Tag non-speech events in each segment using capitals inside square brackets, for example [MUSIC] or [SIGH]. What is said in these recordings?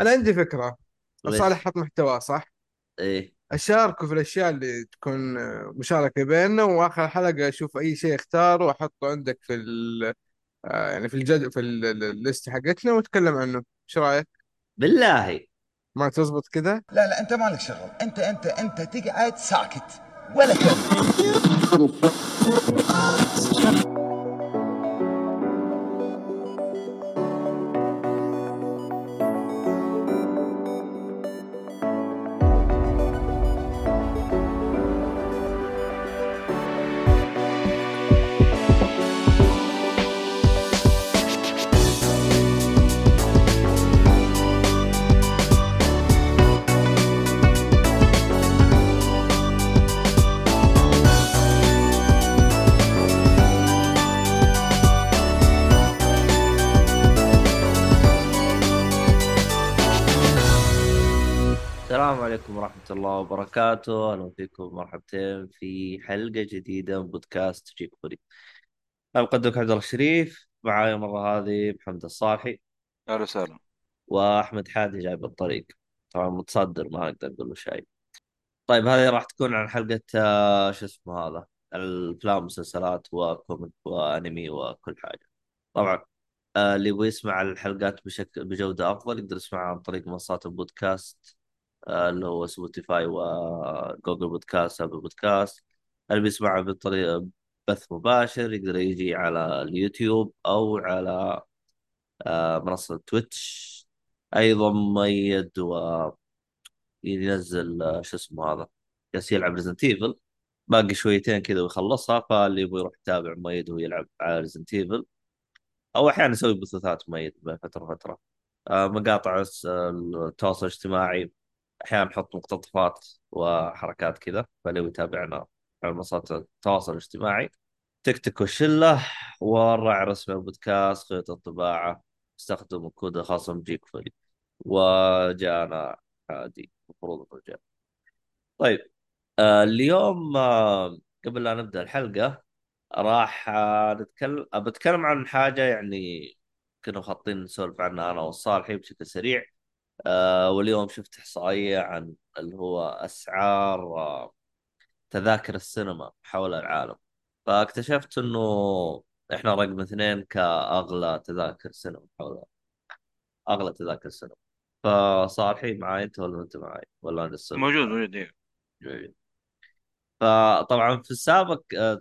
أنا عندي فكرة. صالح حط محتوى صح؟ إيه. أشاركه في الأشياء اللي تكون مشاركة بيننا وآخر حلقة أشوف أي شيء اختاره وأحطه عندك في ال آه، يعني في الجد في ال- ال- الليست حقتنا ونتكلم عنه. إيش رأيك؟ بالله. ما تزبط كذا لا لا أنت مالك شغل. أنت أنت أنت تقعد ساكت. ولا كلمه عليكم ورحمة الله وبركاته. أهلا فيكم مرحبتين في حلقة جديدة من بودكاست جيك بودي. أنا مقدمك عبد الله الشريف معاي المرة هذه محمد الصالحي. أهلا وسهلا. وأحمد حادي جاي بالطريق طبعا متصدر ما أقدر أقول له شيء. طيب هذه راح تكون عن حلقة آه، شو اسمه هذا؟ الأفلام والمسلسلات وكوميك وأنمي وكل حاجة. طبعا آه، اللي يبغى يسمع الحلقات بشكل بجودة أفضل يقدر يسمعها عن طريق منصات البودكاست اللي هو Spotify و Google Podcast Apple Podcast اللي بيسمعها بطريقة بث مباشر يقدر يجي على اليوتيوب أو على آه، منصة تويتش أيضا مؤيد وينزل آه، شو اسمه هذا جالس يلعب Resident Evil باقي شويتين كذا ويخلصها فاللي يبغى يروح يتابع مؤيد وهو يلعب على Resident Evil أو أحيانا أسوي بثوث مؤيد بين فترة. وفتره آه، مقاطع التواصل الاجتماعي أحيانا نحط مقتطفات وحركات كذا فلو يتابعنا على منصات التواصل الاجتماعي. تيك توك والشلة والراعي الرسمي البودكاست خيط الطباعة استخدم الكود الخاص بجيك فولي وجانا عادي المفروض إنه طيب آه، اليوم آه، قبل لا نبدأ الحلقة راح آه، نتكلم بتكلم عن حاجة يعني كنا مخططين نسولف عنها أنا والصالحي بشكل سريع. آه واليوم شفت إحصائية عن اللي هو أسعار آه تذاكر السينما حول العالم. فاكتشفت إنه إحنا رقم اثنين كأغلى تذاكر سينما حول أغلى تذاكر سينما. فصالحي معاي أنت ولا أنت معاي؟ ولا أنا السبب موجود موجود إيه. فطبعا في السابق آه،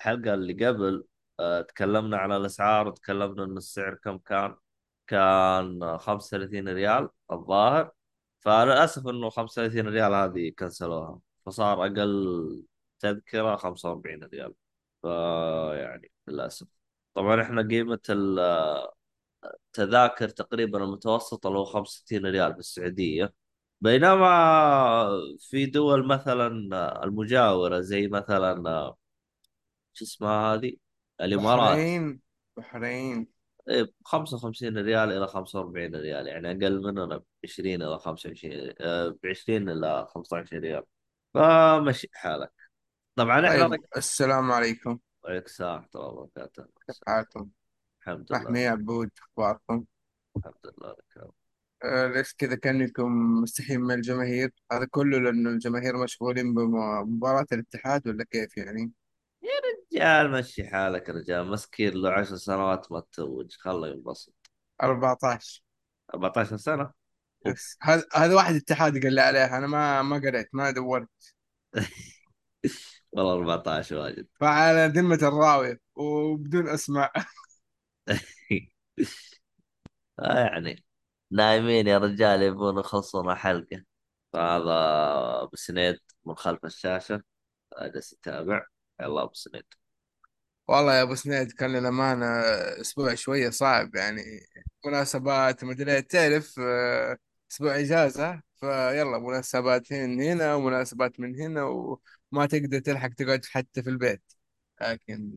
الحلقة اللي قبل آه، تكلمنا عن الأسعار وتكلمنا ان السعر كم كان. كان 35 ريال الظاهر فللأسف إنه 35 ريال هذه كنسلوها فصار أقل تذكرة 45 ريال فيعني للأسف. طبعا إحنا قيمة التذاكر تقريبا المتوسطة اللي هو 65 ريال في السعوديه بينما في دول مثلا المجاورة زي مثلا شو اسمها هذه؟ الإمارات. بحرين بحرين. 55 ريال إلى 45 ريال يعني أقل مننا ب 20 إلى 25 ب 20 إلى 15 ريال. فمشي حالك. طبعا إحنا طيب. السلام عليكم. عليك السلام ورحمة الله وبركاته. كيف حالكم الحمد لله. محمي عبود أخباركم؟ الحمد لله لك آه ليش كذا؟ كأنكم مستحيين من الجماهير. هذا كله لأنه الجماهير مشغولين بمباراة الاتحاد ولا كيف يعني؟ رجال مشي حالك يا رجال مسكين له 10 سنوات ما تتوج خله ينبسط. 14 14 سنة؟ هذا هذا واحد اتحاد قال لي عليه أنا ما ما قريت ما دورت. [LAUGHS] والله 14 واجد. فعلى ذمة الراوية وبدون أسماء. [LAUGHS] [LAUGHS] آه يعني نايمين يا رجال يبون يخلصون حلقة فهذا ابو سنيد من خلف الشاشة. جالس يتابع يلا أبو سنيد. والله يا أبو سنيد كان للأمانة أسبوع شوية صعب يعني. مناسبات مدري تعرف آه، أسبوع إجازة فيلا مناسبات من هنا ومناسبات من هنا وما تقدر تلحق تقعد حتى في البيت. لكن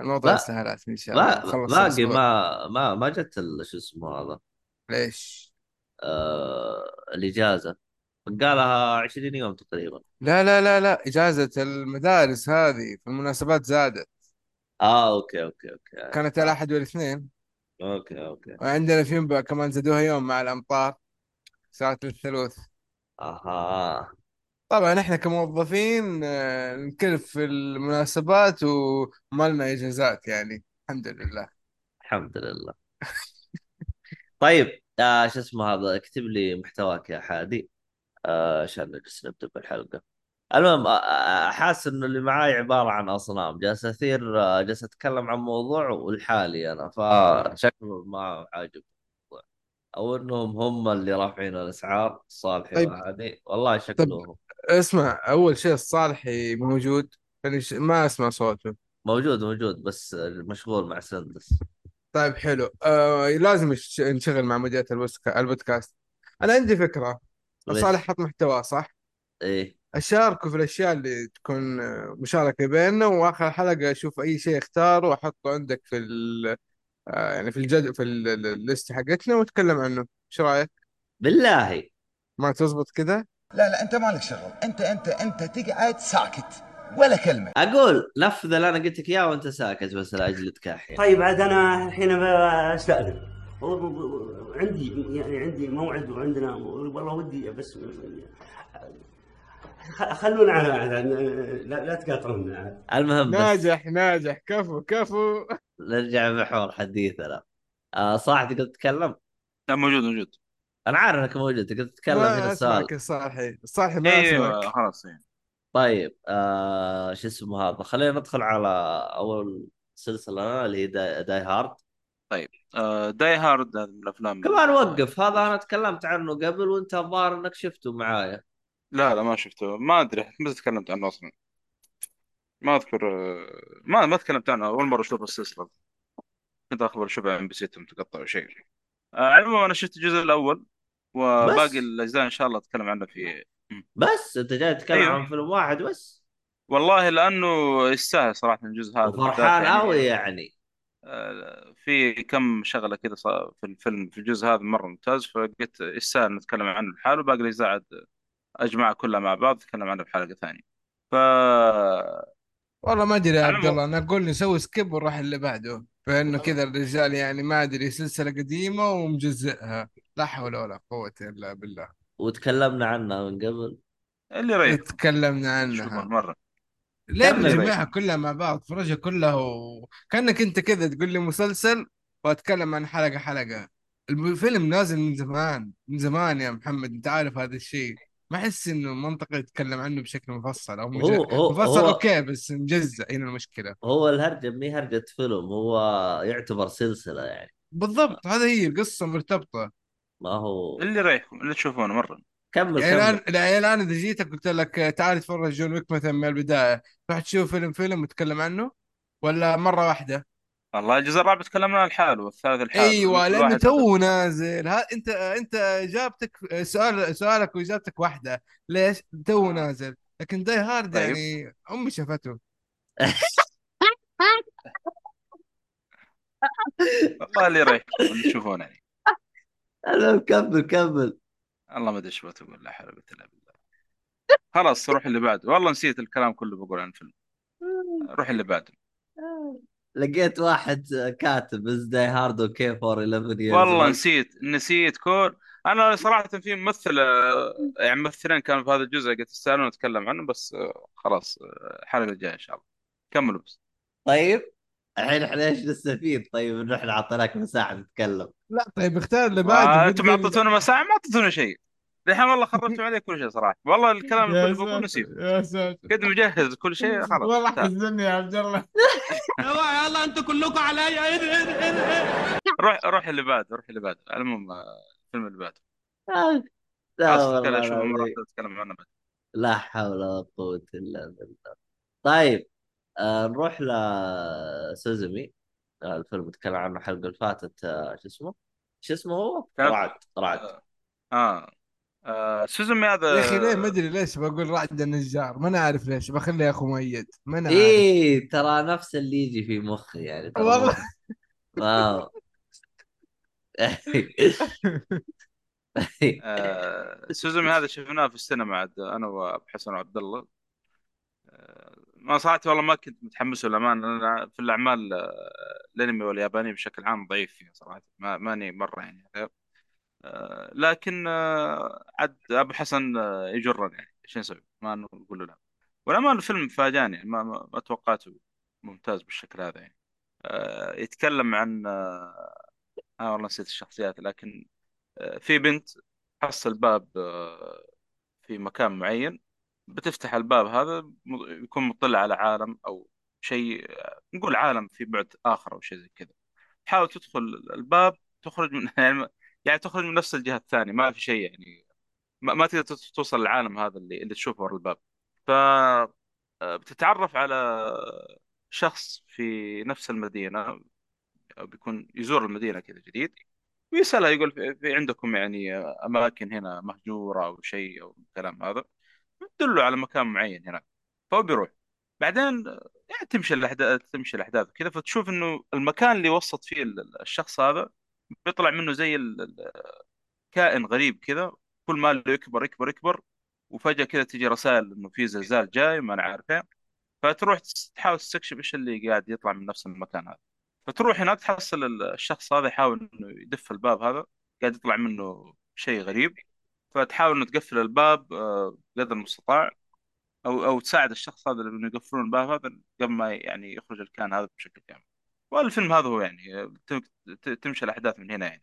الموضوع لا سهلات إن شاء الله نخلص باقي الأسبوع. ما ما ما جت ال- شو اسمه هذا؟ ليش؟ آه الإجازة. قالها 20 يوم تقريبا. لا لا لا لا إجازة المدارس هذه في المناسبات زادت. آه okay okay okay كانت آه. الأحد والاثنين. okay okay. وعندنا في ينبع كمان زادوها يوم مع الأمطار. ساعة الثلوث. أها. طبعا إحنا كموظفين آه، نكلف في المناسبات وما لنا اجازات يعني. الحمد لله. الحمد لله. طيب آه شو اسمه هذا؟ اكتب لي محتواك يا حادي. آه عشان نجلس نبدأ بالحلقة. المهم حاسس إنه اللي معاي عبارة عن أصنام. جالس أثير جالس أتكلم عن موضوع والحالي أنا فشكله ما عاجب. أو إنهم هم اللي رافعين الأسعار صالحي طيب. والله طيب شكلهم. اسمع أول شيء الصالحي موجود. يعني ما أسمع صوته. موجود موجود بس مشغول مع سندس. طيب حلو. آه لازم نش- نشغل مع مديرة البودكا- البودكاست. أنا عندي فكرة. صالح حط محتوى صح؟ إيه. أشاركه في الأشياء اللي تكون آه، مشاركة بيننا وآخر حلقة أشوف أي شيء اختاره وأحطه عندك في ال آه يعني في الجد في ال- ال- الليست حقتنا ونتكلم عنه. إيش رأيك؟ بالله. ما تزبط كذا لا لا أنت مالك شغل. أنت أنت أنت تقعد ساكت ولا كلمة. أقول نفذ اللي أنا قلت لك إياه وأنت ساكت بس لاجل تكحي طيب عاد أنا الحين والله عندي يعني عندي موعد وعندنا والله ودي بس خلونا على على- لا, لا تقاطعونا. المهم بس. ناجح ناجح. كفو كفو. نرجع محور حديثنا آه صاحبي تقدر تتكلم؟ لا موجود موجود. أنا عارف إنك موجود. تقدر تتكلم هنا السؤال الصالحي الصالحي ما أيوه أسمعك. خلاص إيه. طيب آه شو اسمه هذا؟ خلينا ندخل على أول سلسلة اللي هي Die, Die Hard. طيب آه Die Hard من الأفلام كمان وقف. هذا أنا تكلمت عنه قبل وانت الظاهر إنك شفته معايا. لا لا ما شفته. ما أدري متى تكلمت عنه أصلا. ما أذكر ما ما تكلمت عنه. أول مرة أشوف السلسلة. كنت أخبر اشوفها MBC متقطع أو شيء. آه على العموم أنا شفت الجزء الأول بس. وباقي الأجزاء إن شاء الله أتكلم عنها في. بس أنت جاي تتكلم أيوه. عن فيلم واحد بس. والله لأنه يستاهل صراحة الجزء هذا. وفرحان قوي يعني. يعني. آه، في كم شغلة كذا في الفيلم في الجزء هذا مرة ممتاز فقلت يستاهل نتكلم عنه لحاله. باقي الأجزاء عاد اجمعها كلها مع بعض نتكلم عنها بحلقه ثانية. ف والله ما أدري يا عبد الله أنا أقول نسوي سكيب ونروح اللي بعده فإنه كذا الرجال يعني ما أدري سلسلة قديمة ومجزئها لا حول ولا قوة إلا بالله. وتكلمنا عنها من قبل. اللي يريحكم تكلمنا عنها. مره ليه يريحكم كلها مع بعض؟ فرجها كلها وكانك أنت كذا تقول لي مسلسل وأتكلم عن حلقة حلقة. الفيلم نازل من زمان من زمان يا محمد أنت عارف هذا الشيء. ما احس إنه منطقي يتكلم عنه بشكل مفصل أو مج... هو هو مفصل هو okay بس مجزء هنا المشكلة؟ هو الهرجة مي هرجة فيلم هو يعتبر سلسلة يعني. بالضبط هذا هي القصة مرتبطة. ما هو اللي يريحكم اللي تشوفونه مرة. كمل يعني كمل. الان يعني الان إذا جيتك قلت لك تعال تفرج John Wick مثلا من البداية راح تشوف فيلم فيلم وتتكلم عنه؟ ولا مرة واحدة؟ والله الجزء الرابع تكلمنا عنه لحاله والثالث لحاله أيوه لأنه تو نازل. ها أنت أنت إجابتك سؤال سؤالك وإجابتك واحدة. ليش؟ تو نازل. لكن Die Hard طيب. يعني أمي شافته. والله اللي يريحكم اللي تشوفونه يعني. أنا كمل كمل. الله ما أدري إيش بتقول لا حول ولا قوة إلا بالله. خلاص روح اللي بعده. والله نسيت الكلام كله بقول عن الفيلم. روح اللي بعده. لقيت واحد كاتب is Die Hard okay for 11 years والله نسيت نسيت كل أنا صراحة في ممثل آه، يعني ممثلين كانوا في هذا الجزء قلت يستاهلون نتكلم عنه بس آه، خلاص آه، الحلقة الجاية إن شاء الله. كملوا بس. طيب؟ الحين إحنا إيش نستفيد؟ طيب انه إحنا اعطيناك مساحة تتكلم لا طيب اختار اللي بعده ما بتقول اعطيتونا مساحة؟ ما اعطيتونا شيء. الحين والله خربتوا [LAUGHS] عليه كل شيء صراحة. والله الكلام اللي كله بقول ساتر نسيت. يا ساتر. قد مجهز كل شيء [LAUGHS] خلاص. والله. حزني يا عبد الله. يلا أنتوا كلكم ده روح روح اللي بعده روح اللي بعده. المهم آه، الفيلم اللي بعده. آه، اتكلم عنه بعد. لا حول ولا قوة إلا بالله. طيب آه نروح لسوزمي آه الفيلم تكلم عنه الحلقة اللي فاتت آه شو اسمه؟ شو اسمه هو؟ رعد رعد. آه. آه. سوزومي هذا يا أخي ليه ما أدري ليش بقول رعد النجار ما أنا عارف ليش بخلي يا أخو مؤيد ما أنا عارف إيه ترى نفس اللي يجي في مخي يعني والله واو [LAUGHS] [LAUGHS] آه. سوزومي هذا شفناه في السينما عاد أنا وابو حسن وعبد الله آه. ما صراحة والله ما كنت متحمس للامانه أنا في الأعمال آه، الأنمي والياباني بشكل عام ضعيف فيها صراحة ما ماني مرة يعني لكن آه، عاد أبو حسن آه، يجرني يعني. إيش نسوي؟ ما نقول له. لا والأمان الفيلم فاجأني يعني ما, ما, توقعته ممتاز بالشكل هذا يعني. آه، يتكلم عن آه آه والله نسيت الشخصيات لكن آه في بنت تحصل باب آه في مكان معين بتفتح الباب هذا يكون مطلع على عالم أو شيء آه، نقول عالم في بعد آخر أو شيء زي كذا. تحاول تدخل الباب تخرج من [LAUGHS] يعني يعني تخرج من نفس الجهة الثانية ما في شيء يعني. ما, ما تقدر توصل للعالم هذا اللي اللي تشوفه ورا الباب. ف آه، بتتعرف على شخص في نفس المدينة أو بيكون يزور المدينة كذا جديد ويسألها يقول في عندكم يعني أماكن هنا مهجورة أو شيء أو الكلام هذا؟ تدله على مكان معين هناك. فهو بيروح. بعدين يعني تمشي الأحداث تمشي الأحداث كذا فتشوف إنه المكان اللي وسط فيه ال- الشخص هذا بيطلع منه زي كائن غريب كذا كل ما له يكبر يكبر يكبر وفجأة كذا تجي رسائل إنه في زلزال جاي ما أنا عارف فتروح تحاول تستكشف إيش اللي قاعد يطلع من نفس المكان هذا. فتروح هناك تحصل ال- الشخص هذا يحاول إنه يدف الباب هذا قاعد يطلع منه شيء غريب. فتحاول إنه تقفل الباب آه، قدر المستطاع أو أو تساعد الشخص هذا إنه يقفلون الباب هذا قبل ما يعني يخرج الكائن هذا بشكل كامل. والفيلم هذا هو يعني آه، تمشي الأحداث من هنا يعني.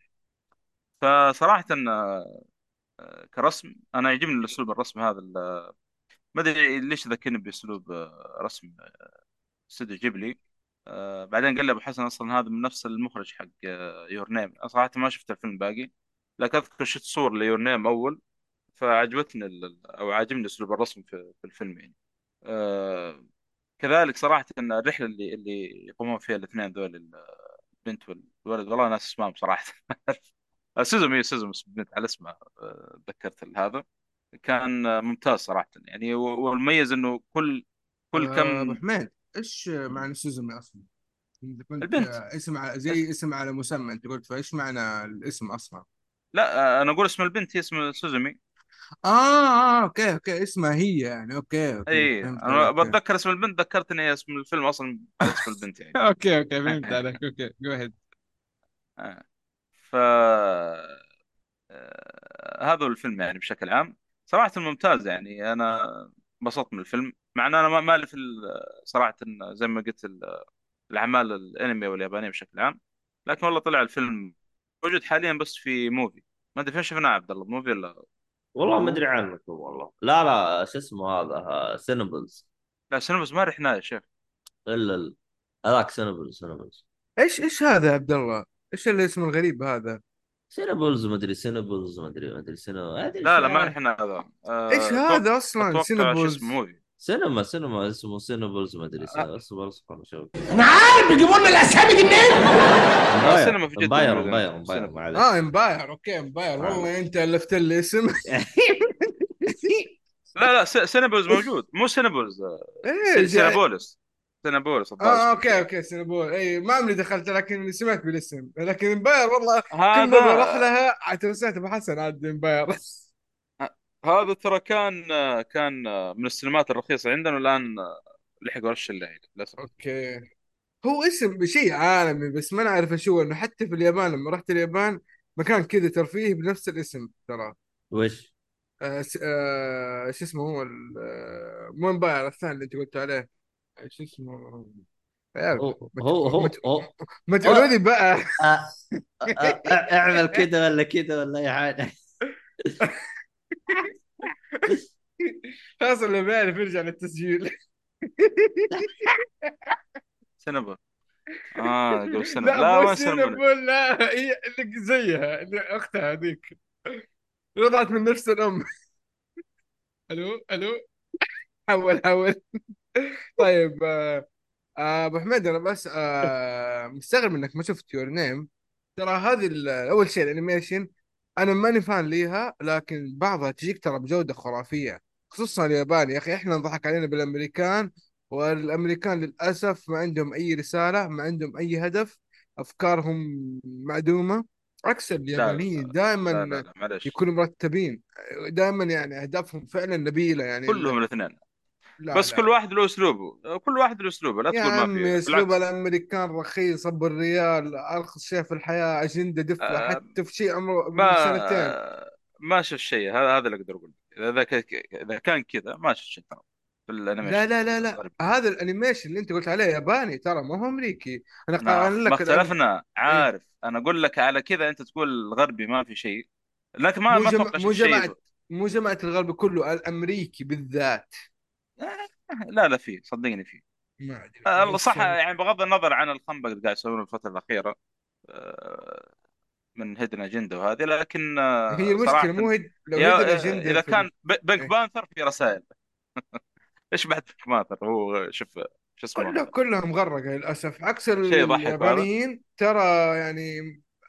فصراحة آه، كرسم أنا يعجبني الأسلوب الرسم هذا ما أدري ليش ذكرني بأسلوب آه، رسم استوديو جيبلي. آه بعدين قال لي أبو حسن أصلا هذا من نفس المخرج حق Your Name صراحة ما شفت الفيلم باقي لكن أذكر شفت صور ل Your Name أول فعجبتني أو عاجبني أسلوب الرسم في, في الفيلم يعني. آه كذلك صراحة إن الرحلة اللي اللي يقومون فيها الاثنين ذول البنت والولد والله ناس اسمهم صراحة [LAUGHS] سوزومي سوزومي البنت على اسمها آه، تذكرت هذا كان ممتاز صراحة يعني والمميز إنه كل كل آه، أبو كم حميد إيش معنى سوزومي أصلا؟ انت قلت البنت آه، اسم زي [LAUGHS] اسم على مسمى أنت قلت فإيش معنى الاسم أصلا؟ لا أنا أقول اسم البنت هي اسم سوزومي آه آه okay okay اسمها هي يعني. okay okay اي فهمت أنا عليك بتذكر اسم البنت ذكرت ان هي اسم الفيلم أصلا اسم البنت يعني. [LAUGHS] okay okay فهمت عليك okay go ahead [LAUGHS] آه. ف آه، هذا هو الفيلم يعني بشكل عام. صراحة ممتاز يعني أنا انبسطت من الفيلم مع إن أنا ما مالي في ال- صراحة زي ما قلت ال- الأعمال الأنمي واليابانية بشكل عام لكن والله طلع الفيلم موجود حاليا بس في موفي ما أدري فين شفناه عبد الله موفي ولا والله ما أدري عنكم والله. لا لا شو اسمه هذا؟ سينبلز لا سينما ما رحنا يا شيخ. إلا ال- هذاك سينبلز سينبلز إيش إيش هذا يا عبد الله؟ إيش الاسم الغريب هذا؟ سينبلز ما أدري سينبلز ما أدري ما أدري ادري لا لا ما. رحنا هذا. إيش أه هذا أصلا؟ اسمه موفي سينما سينما اسمه سينبلز ما أدري آه. اصبر اصبر شوف أنا عارف بيجيبوا لنا الأسامي دي منين؟ السينما في جدة امباير. امباير امباير. معلش آه امباير أوكي امباير. والله أنت ألفت لي اسم. لا لا س- سينابولز موجود. مو سينابولز. إيه س- جاي- سينابولس سينابولس آه. أوكي أوكي سينابول إي ما عمري دخلت لكن سمعت بالاسم. لكن امباير والله كل ما بروح لها تنسيت ابو حسن عاد امباير. هذا ترى كان كان من السينمات الرخيصة عندنا والآن لحقوا رش الليل للأسف. أوكي. هو اسم شيء عالمي بس ما نعرف إيش هو انه حتى في اليابان لما رحت اليابان مكان كذا ترفيه بنفس الاسم ترى. وش؟ آه س- آه شو اسمه هو ال- آه، مو امباير الثاني اللي أنت قلت عليه. آه، شو اسمه؟ يا هو هو هو, ما ت- هو. ما تقولوا لي بقى. آه، آه، آه، أعمل كذا ولا كذا ولا أي حاجة. [LAUGHS] [LAUGHS] خلاص اللي بيعرف يرجع للتسجيل. [LAUGHS] سينابول آه قبل سينما لا سينابول سينابول لا هي اللي زيها اللي أختها هذيك. رضعت من نفس الأم. ألو ألو. حول حول. طيب آه، آه، أبو حميد أنا بس آه، مستغرب إنك ما شفت Your Name ترى هذه أول شيء ال animation أنا ماني fan ليها لكن بعضها تجيك ترى بجودة خرافية. خصوصا اليابان يا أخي إحنا انضحك علينا بالأمريكان والأمريكان للأسف ما عندهم أي رسالة ما عندهم أي هدف أفكارهم معدومة. عكس اليابانيين دائما يكونوا مرتبين. دائما يعني أهدافهم فعلا نبيلة يعني. كلهم الاثنين. لا بس لا. كل واحد له أسلوبه. كل واحد له أسلوبه لا تقول ما في. أسلوب الأمريكان رخيص أبو الريال أرخص شيء في الحياة أجندة دفله آه، حتى في شيء عمره ما سنتين. ما شفت شيء. هذا هذا اللي أقدر أقول إذا إذا كان كذا ما شفت شيء ترى في ال animation. لا لا لا لا. الغربي. هذا ال animation اللي أنت قلت عليه ياباني ترى ما هو أمريكي. أنا ما قارن ما لك الأني- اختلفنا. عارف. أنا أقول لك على كذا أنت تقول الغربي ما في شيء. لكن ما مو ما أتوقع مو جماعة مو جماعة الغرب كله الأمريكي بالذات. لا لا في صدقني في ما أدري آه، صح يعني يعني بغض النظر عن الخنبق اللي قاعد يسوونه الفترة الأخيرة آه، من هيدن اجنده وهذه لكن آه، هي المشكلة صراحة مو هيد لو يا- هيد الاجنده إذا في كان ب- بينك إيه. بانثر في رسائل. [LAUGHS] إيش بعد بينك بانثر هو شوف شو اسمه؟ كله كلها مغرقه للأسف. عكس شيء يضحك اليابانيين ترى يعني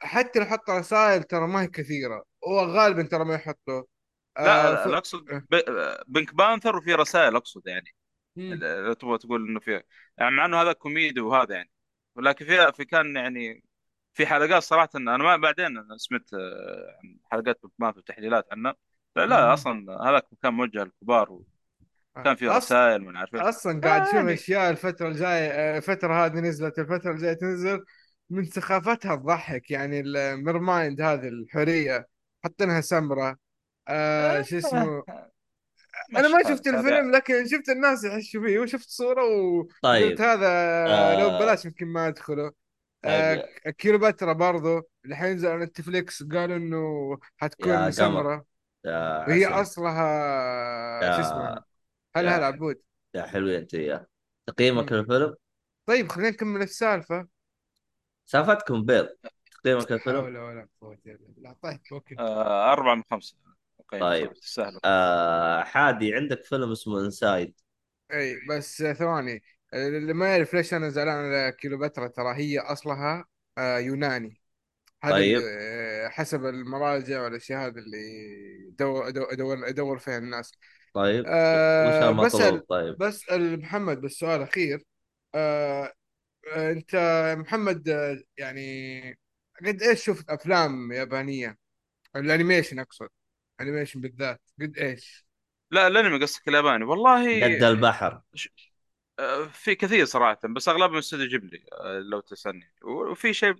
حتى لو حط رسائل ترى ما هي كثيرة. وغالبا ترى ما يحطوا. لا آه ف... أقصد آه. ب- Pink Panther وفي رسائل أقصد يعني. لو تبغى تقول إنه في يعني مع إنه هذا كوميدي وهذا يعني ولكن في في كان يعني في حلقات صراحة أنا ما بعدين أنا سمعت آه، حلقات Pink Panther وتحليلات عنه لا, لا. أصلا هذاك كان موجه للكبار وكان في أص... رسائل من عارف. أصلا قاعد أشوف يعني أشياء الفترة الجاية آه، الفترة هذه نزلت الفترة الجاية تنزل من سخافتها تضحك يعني ال Mermaid هذه الحوريه حاطينها سمراء آه شو اسمه؟ [LAUGHS] أنا ما شفت الفيلم لكن شفت الناس يحشوا فيه وشفت صورة وقلت طيب. هذا لو آه ببلاش يمكن ما أدخله. طيب. آه كيلوباترا برضو. اللي حينزل على Netflix قالوا إنه يا حتكون يا وهي أصلها شو اسمه؟ يا هلا هلا يا عبود؟ يا حلوين أنت وياه تقييمك. للفيلم؟ طيب خلينا نكمل السالفة. سالفتكم بيض. تقييمك لا للفيلم حول ولا قوة إلا بالله. طيب okay. آه، أربعة من خمسة. قيم طيب تستاهل آه حادي عندك فيلم اسمه Inside إي بس ثواني اللي ما يعرف ليش أنا زعلان على كيلوباترا ترى هي أصلها آه يوناني. هذا طيب. آه، حسب المراجع والأشياء هذا اللي ادور ادور ادور فيها الناس. طيب وش المطلوب بسأل طيب. بسأل محمد بس سؤال أخير. أه آه، أنت محمد آه، يعني قد إيش شفت أفلام يابانية؟ ال animation أقصد. animation بالذات. قد إيش؟ لا الانمي قصدك الياباني. والله قد البحر. ش- آه، في كثير صراحة بس أغلبهم Studio Ghibli آه، لو تسألني. وفي شيء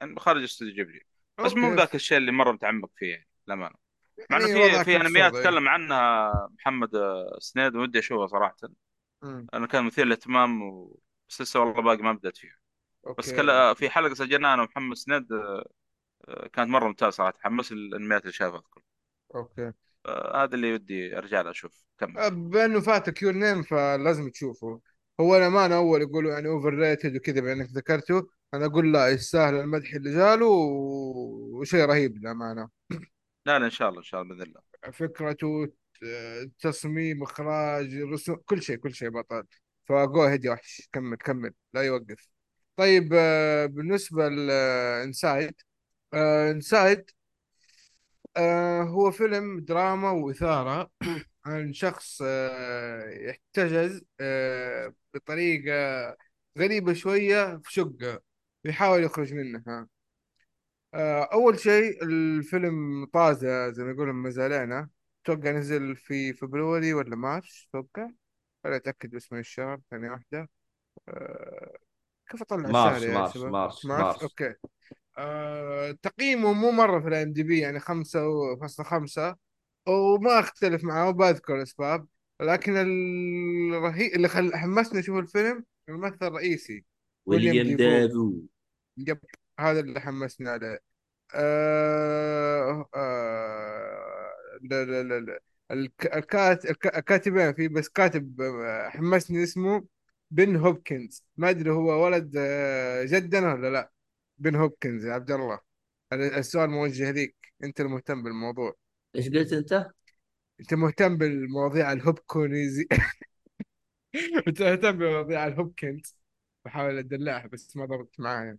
يعني خارج Studio Ghibli. بس مو ذاك الشيء اللي مرة متعمق فيه يعني للأمانة. مع إنه يعني في في أنميات إيه تكلم عنها محمد آه، سنيد ودي أشوفها صراحة. مم. أنا كان مثير للاهتمام و... بس لسه والله باقي ما بدأت فيها. بس okay. كلا okay في حلقة سجلناها أنا ومحمد سنيد آه، كانت مرة ممتازة صراحة. حمس الأنميات اللي شافها. اذكر okay. آه، هذا اللي ودي ارجع له أشوف. كمل. أه، بأنه فاتك Your Name فلازم تشوفه. هو الأمانة أول يقولوا يعني overrated وكذا بأنك ذكرته أنا أقول لا يستاهل المدح اللي جاله وشيء رهيب للأمانة. لا لا إن شاء الله إن شاء الله بإذن الله. فكرته آه، تصميم إخراج رسوم كل شيء كل شيء بطل. ف go ahead يا وحش. كمل كمل. لا يوقف. طيب آه، بالنسبة ل Inside Inside هو فيلم دراما وإثارة. [CLEARS THROAT] عن شخص آه، يحتجز آه، بطريقة غريبة شوية في شقة بيحاول يخرج منها. آه، أول شيء الفيلم طازة زي ما يقولون ما زالنا. أتوقع نزل في فبراير ولا مارس؟ أتوقع ولا أتأكد باسم الشهر ثانية واحدة. آه، كيف أطلع الشهر مارس يا مارس شباب؟ مارس مارس؟ مارس. okay. آه، تقييمه مو مرة في ال IMDb يعني خمسة فاصلة خمسة وما أختلف معه وبذكر الأسباب لكن الرهيب اللي خل... حمسني أشوف الفيلم الممثل الرئيسي ويليام دافو. يب هذا اللي حمسني عليه. آه آه لا لا لا لا. الك- الكات الك- الكاتبين في بس كاتب آه، حمسني اسمه بن هوبكنز. ما أدري هو ولد آه، جدنا ولا لا. بن هوبكنز يا عبد الله. السؤال موجه ليك. أنت المهتم بالموضوع. إيش قلت أنت؟ أنت مهتم بالمواضيع الهوبكونيزي [LAUGHS] أنت مهتم بمواضيع الهوبكنز. بحاول أدلعها بس ما ضبطت معايا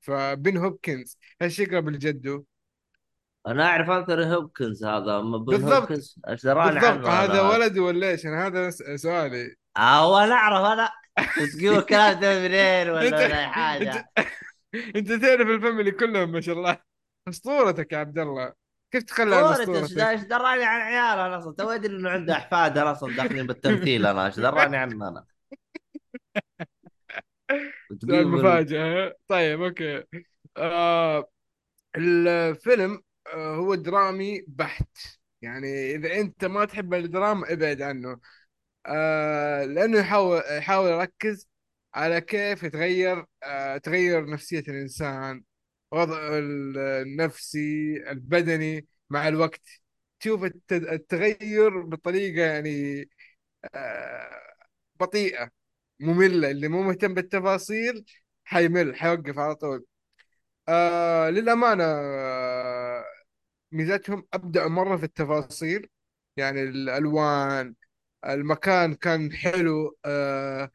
فبن هوبكنز إيش يقرب لجده أنا أعرف انثوني هوبكنز هذا أما بن بالضبط. هوبكنز إيش دراني بالضبط. هذا؟ أنا ولد ولا إيش؟ أنا هذا سؤالي. آه وأنا أعرف أنا. [LAUGHS] تقول الكلام ده منين ولا ولا انت حاجة. انت تعرف ال family كلهم ما شاء الله. اسطورتك يا عبد الله. كيف تخلى عن اسطورتك؟ إيش دراني عن عياله أنا أصلا؟ تو أدري إنه عنده أحفاد أنا أصلا داخلين بالتمثيل أنا إيش دراني عنه أنا؟ [LAUGHS] سؤال مفاجأة. طيب okay. آه الفيلم آه هو درامي بحت. يعني إذا أنت ما تحب الدراما ابعد عنه. آه لأنه يحاول يحاول يركز على كيف يتغير آه تغير نفسية الإنسان وضعه ال- النفسي البدني مع الوقت. تشوف الت- التغير بطريقة يعني آه بطيئة مملة. اللي مو مهتم بالتفاصيل حيمل حيوقف على طول. آه للأمانة آه ميزتهم أبدعوا مرة في التفاصيل. يعني الألوان المكان كان حلو آه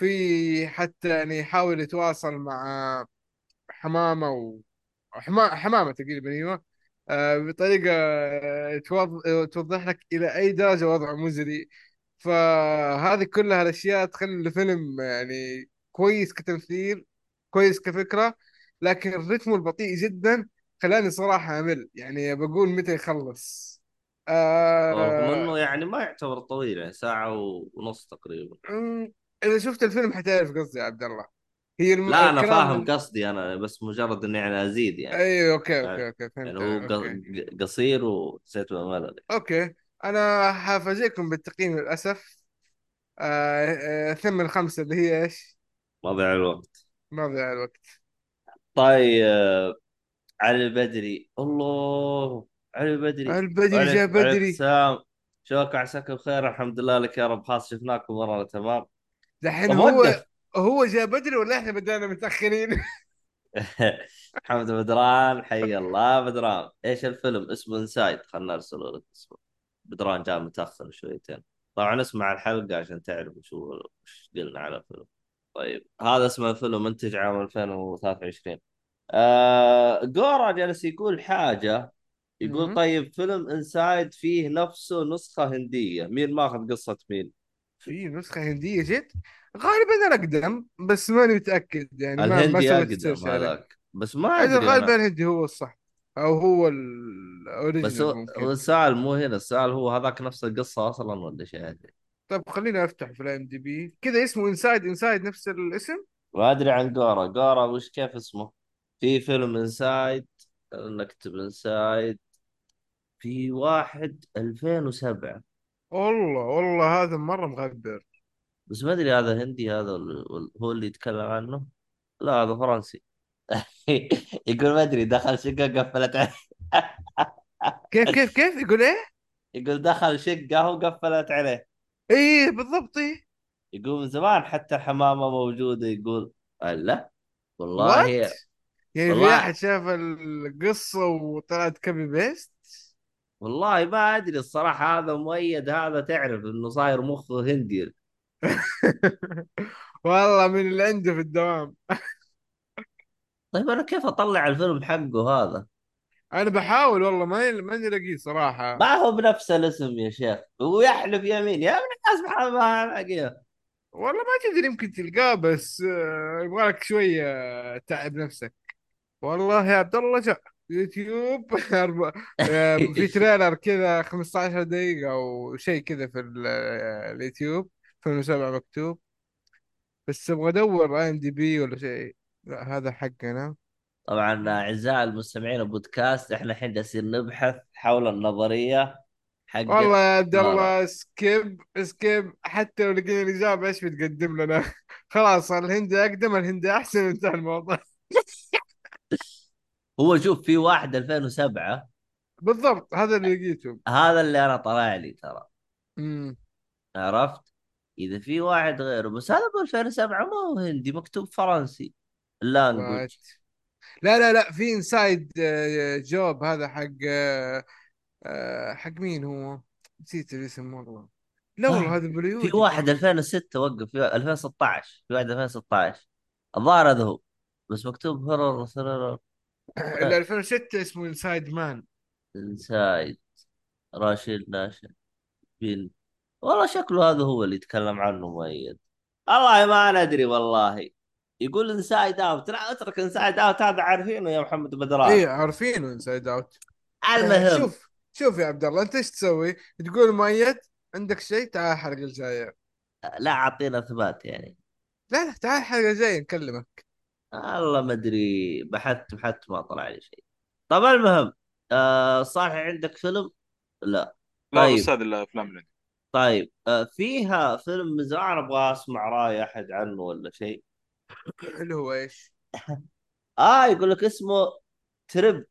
في حتى يعني يحاول يتواصل مع حمامة و حما... حمامة تقريبا أيوه. آه بطريقة آه، توض... توضح لك إلى أي درجة وضعه مزري. فهذه كلها الأشياء تخلي الفيلم يعني كويس كتمثيل كويس كفكرة لكن الرتم البطيء جدا خلاني صراحة أمل. يعني بقول متى يخلص. رغم آه... إنه يعني ما يعتبر طويل يعني ساعة ونص تقريبا. إذا شفت الفيلم حتعرف قصدي يا عبد الله. هي الم... لا أنا فاهم ال... قصدي أنا بس مجرد إني يعني أزيد يعني. أيوه okay okay يعني okay يعني فهمت هو okay. ق- قصير وحسيت بملل okay أنا حفاجئكم بالتقييم للأسف. آه آه ثنين من خمسة اللي هي إيش؟ ما ضيع الوقت. ما ضيع الوقت. طيب آه، علي البدري. الله علي البدري. البدري جاء بدري. السلام. شوك عساك بخير الحمد لله لك يا رب. خلاص شفناكم مرة تمام. دحين هو هو جاء بدري ولا إحنا بدأنا متأخرين؟ [LAUGHS] محمد بدران حي الله بدران إيش الفيلم؟ اسمه انسايد خلنا نرسل لك اسمه. بدران جاء متأخر شويتين. طبعا اسمع الحلقة عشان تعرف شو قلنا على الفيلم. طيب هذا اسم الفيلم منتج عام 2023 آه جورا جالس يقول حاجة. يقول. طيب فيلم Inside فيه نفسه نسخة هندية. مين ماخذ قصة مين؟ في نسخة هندية جت غالبا الأقدم بس ماني متأكد يعني ما ما الهندي اقدم هذاك بس ما أدري غالبا أنا الهندي هو الصح أو هو بس ال original هو السؤال مو هنا السؤال هو هذاك نفس القصة أصلا ولا شيء؟ طيب خلينا أفتح في ال IMDb كذا اسمه Inside Inside نفس الاسم؟ ما أدري عن جورا جورا وش كيف اسمه؟ في فيلم Inside نكتب Inside في واحد 2007 والله والله هذا مرة مغبر بس ما أدري هذا هندي هذا هو اللي يتكلم عنه؟ لا هذا فرنسي. [LAUGHS] يقول ما أدري دخل شقة قفلت. عليه [LAUGHS] كيف كيف كيف؟ يقول إيه؟ يقول دخل شقة وقفلت عليه. إيه بالضبط إيه. يقول من زمان حتى الحمامة موجودة يقول لا والله يعني في احد شاف القصة وطلعت copy paste؟ والله ما أدري الصراحة هذا مؤيد هذا تعرف إنه صاير مخه هندي. [LAUGHS] والله من اللي عنده في الدوام. طيب أنا كيف أطلع الفيلم حقه هذا؟ أنا بحاول والله ما ماني لاقيه صراحة. ما هو بنفس الاسم يا شيخ. ويحلف يمين. يا ابن الناس ما ألاقيه. والله ما تدري يمكن تلقاه بس آه، يبغى لك شوية تعب نفسك. والله يا عبد الله جاء يوتيوب. [LAUGHS] [LAUGHS] آه، في trailer كذا 15 دقيقة أو شيء كذا في آه، اليوتيوب فيلم سبعة مكتوب. بس أبغى أدور IMDb ولا شيء. لا هذا حقنا. طبعا أعزائي المستمعين البودكاست إحنا الحين جالسين نبحث حول النظرية حقت والله يا عبد. الله skip skip حتى لو لقينا الإجابة إيش بتقدم لنا؟ [LAUGHS] خلاص الهندي أقدم الهندي أحسن انتهى الموضوع. هو شوف في واحد 2007 بالضبط هذا اللي لقيته. هذا اللي أنا طلع لي ترى. امم عرفت؟ إذا في واحد غيره بس هذا ب 2007 ما هو هندي مكتوب فرنسي. ال language. لا لا لا في Inside Job هذا حق آه، آه، حق مين هو؟ نسيت الاسم والله. لا والله آه، هذا بوليوودي في واحد 2006 وقف في 2016 في واحد 2016 الظاهر هذا هو بس مكتوب horror horror. ال 2006 اسمه Inside Man Inside راشد ناشر. بن. والله شكله هذا هو اللي يتكلم عنه مؤيد. والله ما ندري والله. يقول Inside Out لا أترك Inside Out هذا عارفينه يا محمد بدران إيه عارفينه Inside Out آه، المهم شوف شوف يا عبد الله أنت إيش تسوي؟ تقول مؤيد عندك شيء؟ تعال الحلقة الجايه لا أعطينا إثبات يعني. لا لا تعال الحلقة الجايه نكلمك. والله ما أدري بحثت بحثت ما طلع لي شيء. طب المهم آه صالح عندك فيلم؟ لا. لا طيب. بس هذه الأفلام اللي عندي. طيب آه فيها فيلم من زمان أبغى أسمع رأي أحد عنه ولا شيء؟ اللي هو إيش؟ آه يقول لك اسمه ترب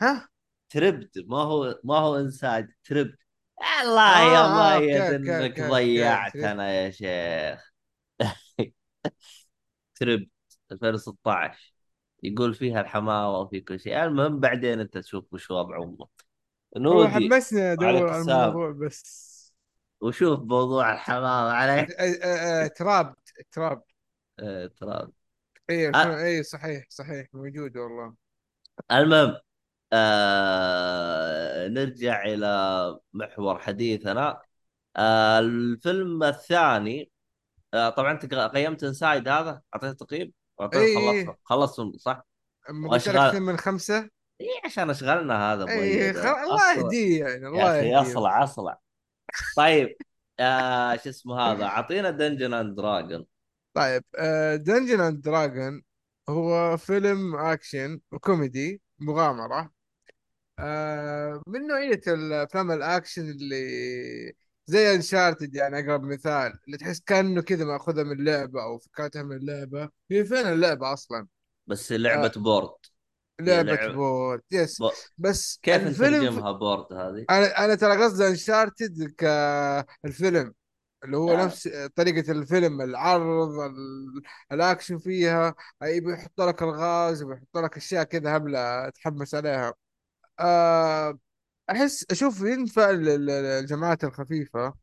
ها؟ تربد ما هو ما هو انساج تربد الله آه، يا آه، أوكي، أوكي، إنك أوكي، ضيعتنا يا شيخ. [LAUGHS] تربد 2016 يقول فيها الحماوة وفي كل شيء. المهم بعدين أنت تشوف وش وضع امه نودي حمسني أدور على. الموضوع بس. وشوف موضوع آه، آه، تراب تراب. آه، ترى اي. اي صحيح صحيح موجود والله. المهم آه نرجع إلى محور حديثنا. آه الفيلم الثاني آه طبعا أنت قيمت Inside هذا؟ أعطيته تقييم؟ اعطيته إي. خلصته خلصته صح؟ قلت لك من خمسة اي عشان اشغلنا هذا اي خل... الله. يهديه يعني يا الله أخي يهديه أصلع أصلع طيب آه شو اسمه هذا [LAUGHS] أعطينا دنجن اند دراجون طيب دنجن اند دراجون هو فيلم أكشن وكوميدي مغامرة آه، من نوعية الأفلام الأكشن اللي زي Uncharted يعني أقرب مثال اللي تحس كأنه كذا مأخوذة من لعبة أو فكرتها من لعبة. هي فين اللعبة أصلا؟ بس لعبة آه. board لعبة board yes ب... بس كيف الفيلم نترجمها board هذه؟ أنا أنا ترى قصدي Uncharted كالفيلم اللي هو آه. نفس طريقة الفيلم العرض ال- الأكشن فيها. يبي يحط لك الغاز يبي يحط لك أشياء كذا هبلة تحمس عليها. آه، أحس أشوف ينفع الجماعات الخفيفة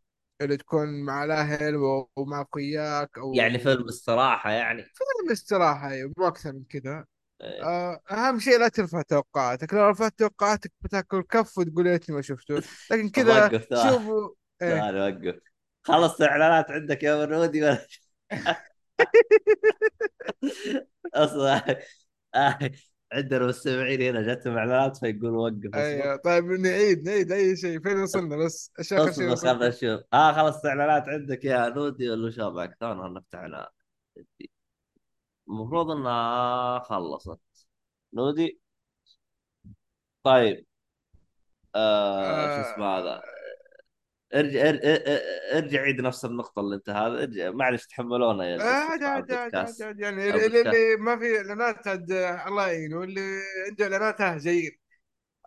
اللي تكون مع الاهل ومع اخوياك أو يعني فيلم استراحة يعني؟ فيلم استراحة أيوة، مو أكثر من كذا. إيه. آه، أهم شيء لا ترفع توقعاتك. لو رفعت توقعاتك بتاكل كف وتقول يا ريتني ما شفته لكن كذا. [LAUGHS] شوفوا إيه. تعال وقف. خلص إعلانات عندك يا ورودي ولا [LAUGHS] [LAUGHS] أصلا. آه، عندنا مستمعين هنا جتهم إعلانات فيقول وقف أيوه. طيب نعيد نعيد. أي شيء؟ فين وصلنا بس؟ آخر شيء اصبر خلنا. نشوف. آه خلص إعلانات عندك يا نودي ولا شو بعد ثواني نفتح إعلان. المفروض إنها خلصت. نودي؟ طيب. آه شو اسمه هذا؟ ارجع ار- ار- ار- ارجع عيد نفس النقطة اللي انت هذا. ارجع معلش تحملونا يا عادي يعني اللي, ما في اعلانات الله يعينه اللي عنده اعلانات جايين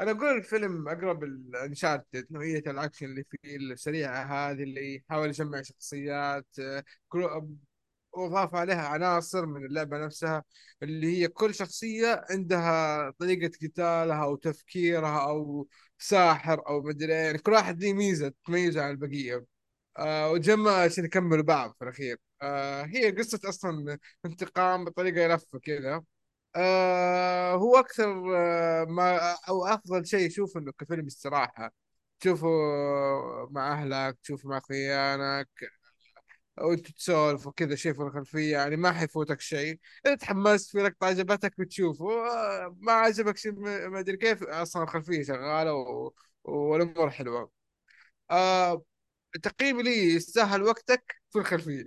أنا أقول الفيلم أقرب ال Uncharted نوعية الأكشن اللي فيه السريعة هذه اللي يحاول يجمع شخصيات وأضاف عليها عناصر من اللعبة نفسها اللي هي كل شخصية عندها طريقة قتالها أو تفكيرها أو ساحر أو مدري. يعني كل واحد له ميزة تميزه عن البقية. آه وتجمع عشان يكملوا بعض في الأخير. آه هي قصة أصلا انتقام بطريقة لفه كذا آه هو أكثر آه ما أو أفضل شيء أشوف إنه كفيلم استراحه تشوفه مع أهلك تشوفه مع أخوانك. وانت تسولف وكذا شيء في الخلفية يعني ما حيفوتك شيء. إذا تحمست في لقطة عجبتك بتشوفه ما عجبك شيء ما أدري كيف. أصلا الخلفية شغالة و... والأمور حلوة. آه تقييمي لي يستاهل وقتك في الخلفية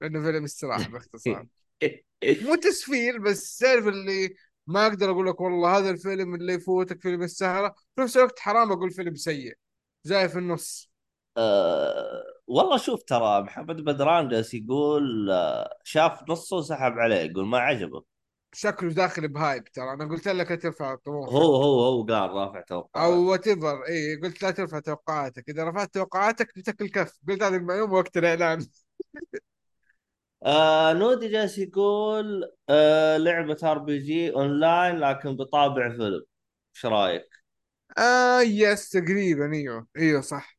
لأنه فيلم استراحة باختصار. [LAUGHS] مو تسفيل بس تعرف اللي ما أقدر أقول لك والله هذا الفيلم اللي يفوتك فيلم السهره في نفس الوقت حرام أقول فيلم سيء. جاي في النص. آه والله شوف ترى محمد بدران جالس يقول آه شاف نصه وسحب عليه يقول ما عجبه. شكله داخل ب hype ترى. أنا قلت لك لا ترفع طموحك هو هو هو قال رافع توقعات أو whatever اي قلت لا ترفع توقعاتك. إذا رفعت توقعاتك بتاكل كف قلت هذه المعلومة وقت الإعلان. [LAUGHS] آه نودي جالس يقول آه لعبة RPG online لكن بطابع فيلم. إيش رأيك؟ آه yes تقريبا إيوه إيوه صح.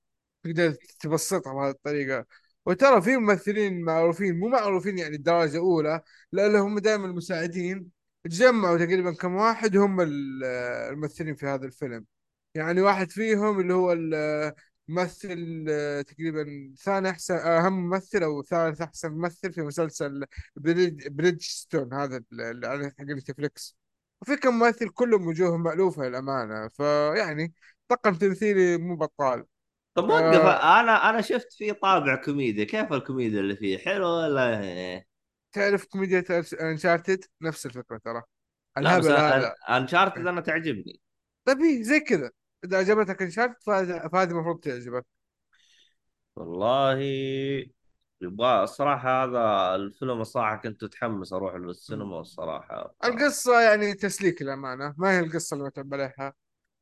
تقدر تبسطها بهذه الطريقة. وترى في ممثلين معروفين مو معروفين يعني درجة أولى لا لا هم دائما المساعدين. تجمعوا تقريبا كم واحد هم ال- الممثلين في هذا الفيلم. يعني واحد فيهم اللي هو الممثل آه، تقريبا ثاني أحسن أهم ممثل أو ثالث أحسن ممثل في مسلسل Bridg Bridgestone هذا اللي حق Netflix. وفي كم ممثل كلهم وجوههم مألوفة للأمانة. فيعني طاقم تمثيلي مو بطال. طب وقف آه. أنا أنا شفت فيه طابع كوميديا كيف الكوميديا اللي فيه؟ حلو ولا إيه؟ تعرف كوميديا انشارتد نفس الفكرة ترى. الهبل هذا. انشارتد أنا تعجبني. طيب إيه، زي كذا. إذا عجبتك انشارتد فهذه المفروض تعجبك. والله يبغى الصراحة هذا الفيلم الصراحة كنت متحمس السينما الصراحة. ف... القصة يعني تسليك الأمانة ما هي القصة اللي متعب عليها.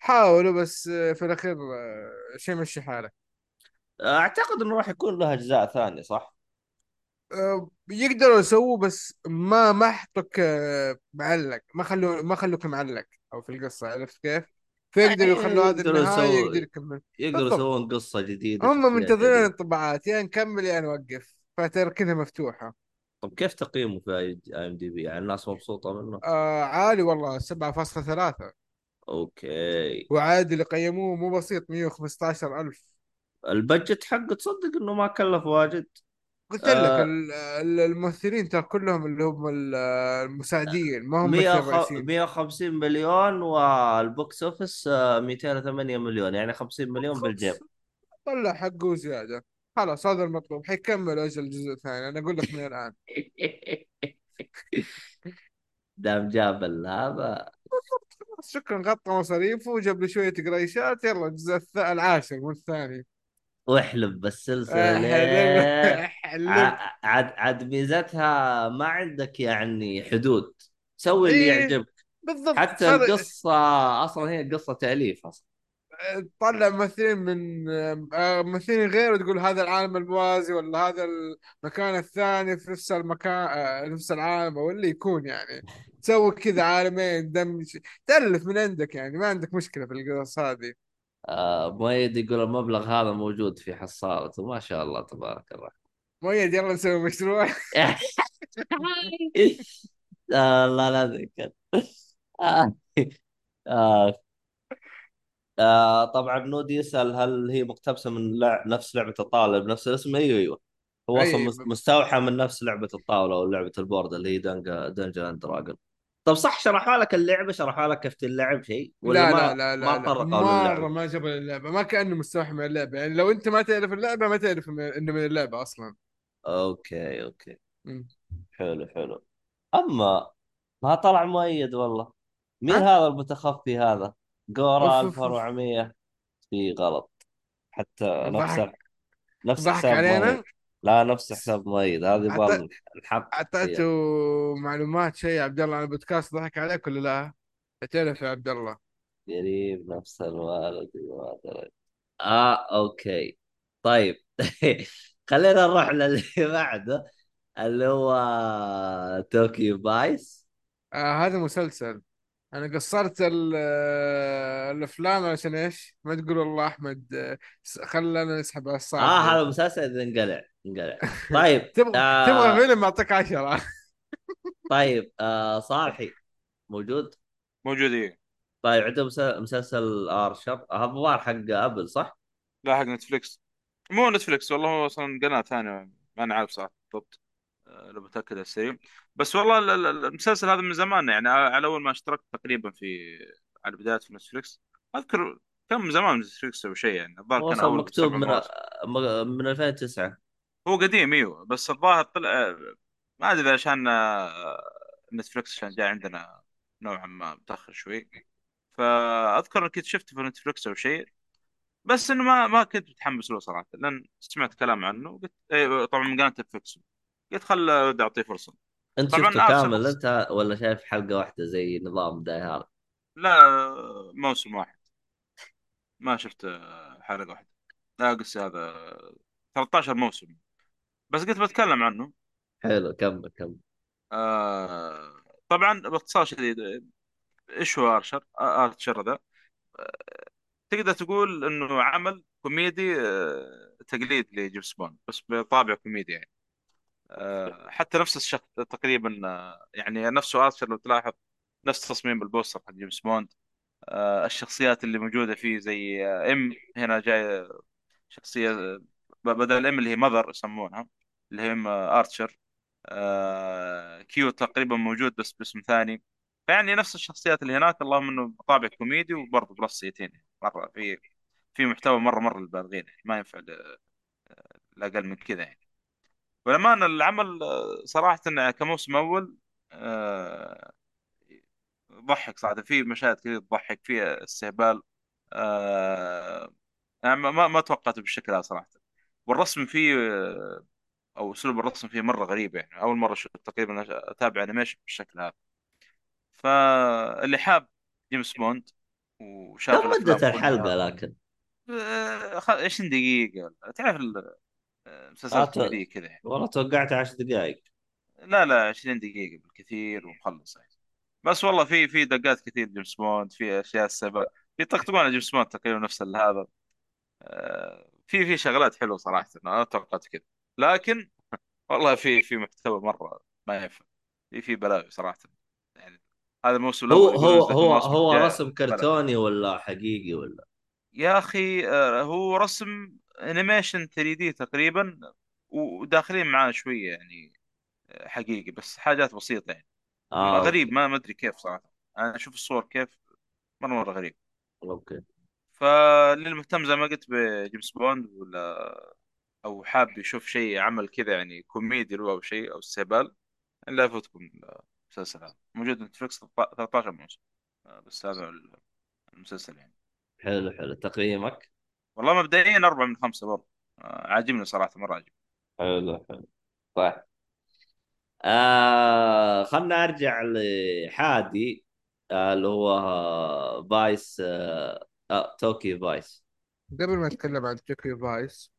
حاولوا بس آه، في الأخير آه، شيء مشي حاله أعتقد إنه راح يكون له أجزاء ثانية صح؟ آه، يقدروا يسووا بس ما ما حطوك معلق ما خلوا ما خلوك معلق أو في القصة عرفت كيف؟ فيقدروا يخلوا يقدروا النهاية يقدر يكمل يقدروا يسوون قصة جديدة هم منتظرين الانطباعات يا نكمل يا نوقف فتركنها مفتوحة طب كيف تقييمه في اي ام دي بي؟ يعني الناس مبسوطة منه؟ آه عالي والله 7.3 Okay. وعاد اللي قيموه مو بسيط 115 ألف. ال budget حقه تصدق إنه ما كلف واجد. قلت لك آه. ال- ال- الممثلين ترى كلهم اللي هم ال- المساعدين ما هم 100 الممثلين وخ... الرئيسيين. 150 مليون وال box office آه، 208 مليون يعني 50 مليون بالجيب. طلع حقه زيادة. خلاص هذا المطلوب. حيكمل أجل الجزء الثاني أنا أقول لك من الآن. [LAUGHS] دام جاب هذا خلاص شكرا غطى مصاريفه وجاب لي شوية قريشات. يلا الجزء العاشر من الثاني. واحلب بالسلسلة. احلب عاد عاد ميزتها ما عندك يعني حدود. سوي اللي إيه يعجبك. بالضبط. حتى خل... القصة أصلا هي قصة تأليف أصلا. طلع ممثلين من آه، ممثلين غير وتقول هذا العالم الموازي ولا هذا المكان الثاني في نفس المكان آه، نفس العالم أو اللي يكون يعني. تسوي كذا عالمين دمج تألف من عندك يعني ما عندك مشكلة في القصص هذه. آه مؤيد يقول المبلغ هذا موجود في حصالته ما شاء الله تبارك الله مؤيد يلا نسوي مشروع. [LAUGHS] آه الله لا ذكر آه. آه. آه طبعا نودي يسأل هل هي مقتبسة من لع... نفس لعبة الطاولة بنفس الاسم؟ أيوه أيوه. هو أصلا مس- مستوحى من نفس لعبة الطاولة أو لعبة ال board اللي هي Dun Dungeon and Dragon. طب صح شرحوا لك اللعبة؟ شرحوا لك كيف تلعب شيء؟ ولا لا ما لا لا ما لا. لا تطرقوا مرة للعبة ما جاب اللعبة ما كأنه مستوحى من اللعبة. يعني لو أنت ما تعرف اللعبة ما تعرف إنه من اللعبة أصلا. Okay okay. حلو حلو. أما ما طلع مؤيد والله. مين؟ هذا المتخفي هذا؟ جورا أوف أوف أوف 1400 في غلط. حتى نفس ضحك. نفس ضحك حساب مؤيد. علينا لا نفس حساب مؤيد. هذه يبغى نحط أعطيته معلومات شيء عبد الله عن البودكاست ضحك عليك ولا لا؟ تعرف يا عبد الله. قريب نفس الوالد ما أدري. آه okay. طيب. [LAUGHS] خلينا نروح للي بعده اللي هو Tokyo Vice. آه هذا مسلسل. أنا قصرت ال- آه، الأفلام عشان إيش؟ ما تقول والله أحمد آه، س- خلنا نسحب على الصعب. آه. هذا مسلسل إذا انقلع انقلع. [LAUGHS] طيب تبغى آه تبغى فيلم أعطيك عشرة. [LAUGHS] طيب آه صالحي موجود؟ موجود إيه. طيب عنده مسل- مسلسل Archer هذا الظاهر حق Apple صح؟ لا حق Netflix. مو Netflix والله هو أصلا قناة ثانية ما أنا عارف صراحة بالضبط. آه، لو بتاكد على السريع بس والله ال- ال- المسلسل هذا من زمان يعني على أول ما اشتركت تقريبا في على البدايات في Netflix. أذكر كان من زمان Netflix أو شيء يعني الظاهر كان أول مكتوب من مواسم. من 2009 هو قديم إيوه. بس الظاهر طلع ما أدري عشان آه، Netflix عشان جاي عندنا نوعا ما متأخر شوي. فأذكر كنت شفته في Netflix أو شيء بس إنه ما ما كنت متحمس له صراحة. لأن سمعت كلام عنه وقلت إيه طبعا من قناة Netflix. قلت خل أعطيه فرصة. أنت شفته آه كامل أنت ولا شايف حلقة واحدة زي نظام Die Hard لا موسم واحد. ما شفت آه، حلقة واحدة. لا قصدي هذا 13 موسم. بس قلت بتكلم عنه. حلو كمل كمل. آه طبعا باختصار شديد إيش هو Archer؟ آه، Archer ذا. تقدر تقول إنه عمل كوميدي آه، تقليد لجيمس بوند بس بطابع كوميدي يعني. آه، حتى نفس الشخص تقريبا آه، يعني نفسه Archer لو تلاحظ نفس تصميم ال poster حق جيمس بوند. آه، الشخصيات اللي موجودة فيه زي آه، M هنا جاي شخصية آه، بدل M اللي هي Mother يسمونها اللي هي M آه، Archer آه، Q تقريبا موجود بس باسم ثاني. فيعني نفس الشخصيات اللي هناك اللهم إنه طابع كوميدي وبرضه plus eighteen مرة في في محتوى مرة مرة للبالغين يعني ما ينفع لأقل من كذا يعني. ولما العمل إنه كموسم أول آه، ضحك صراحة في مشاهد كثير تضحك فيها استهبال آه، يعني ما ما توقعته بالشكل هذا صراحة. والرسم فيه آه، أو أسلوب الرسم فيه مرة غريب يعني مرة أشوف تقريبا أتابع animation بالشكل هذا. فاللي حاب جيمس بوند وشاف كم مدة الحلقة لكن؟ آه، خ- 20 دقيقة تعرف ال- مسلسلات كوميدية كذا يعني. والله توقعت عشر دقائق لا لا 20 دقيقة بالكثير ومخلص يعني بس والله في في دقات كثير جيمس بوند في أشياء السبب. يطقطقون على جيمس بوند تقريبا نفس هذا آه، في في شغلات حلوة صراحة أنا توقعت كذا لكن والله في في محتوى مرة ما ينفع في في بلاوي صراحة. يعني هذا الموسم هو هو هو هو رسم كرتوني ولا حقيقي ولا؟ يا أخي آه، هو رسم animation 3D تقريبا وداخلين معاه شوية يعني آه، حقيقي بس حاجات بسيطة يعني. آه غريب ما ما أدري كيف صراحة. أنا أشوف الصور كيف مرة مرة غريب. Okay. فللمهتم زي ما قلت بجيمس بوند ولا أو حاب يشوف شيء عمل كذا يعني كوميدي أو شيء أو استهبال لا يفوتكم المسلسل هذا. موجود Netflix 13 موسم آه، بس هذا المسلسل يعني. حلو حلو. تقييمك؟ والله مبدئيا أربعة من خمسة برضه آه، عاجبني صراحة مرة عاجبني. حلو حلو. طيب. آه خلنا أرجع لحادي آه اللي هو Vice آه آه Tokyo Vice. قبل ما اتكلم عن Tokyo Vice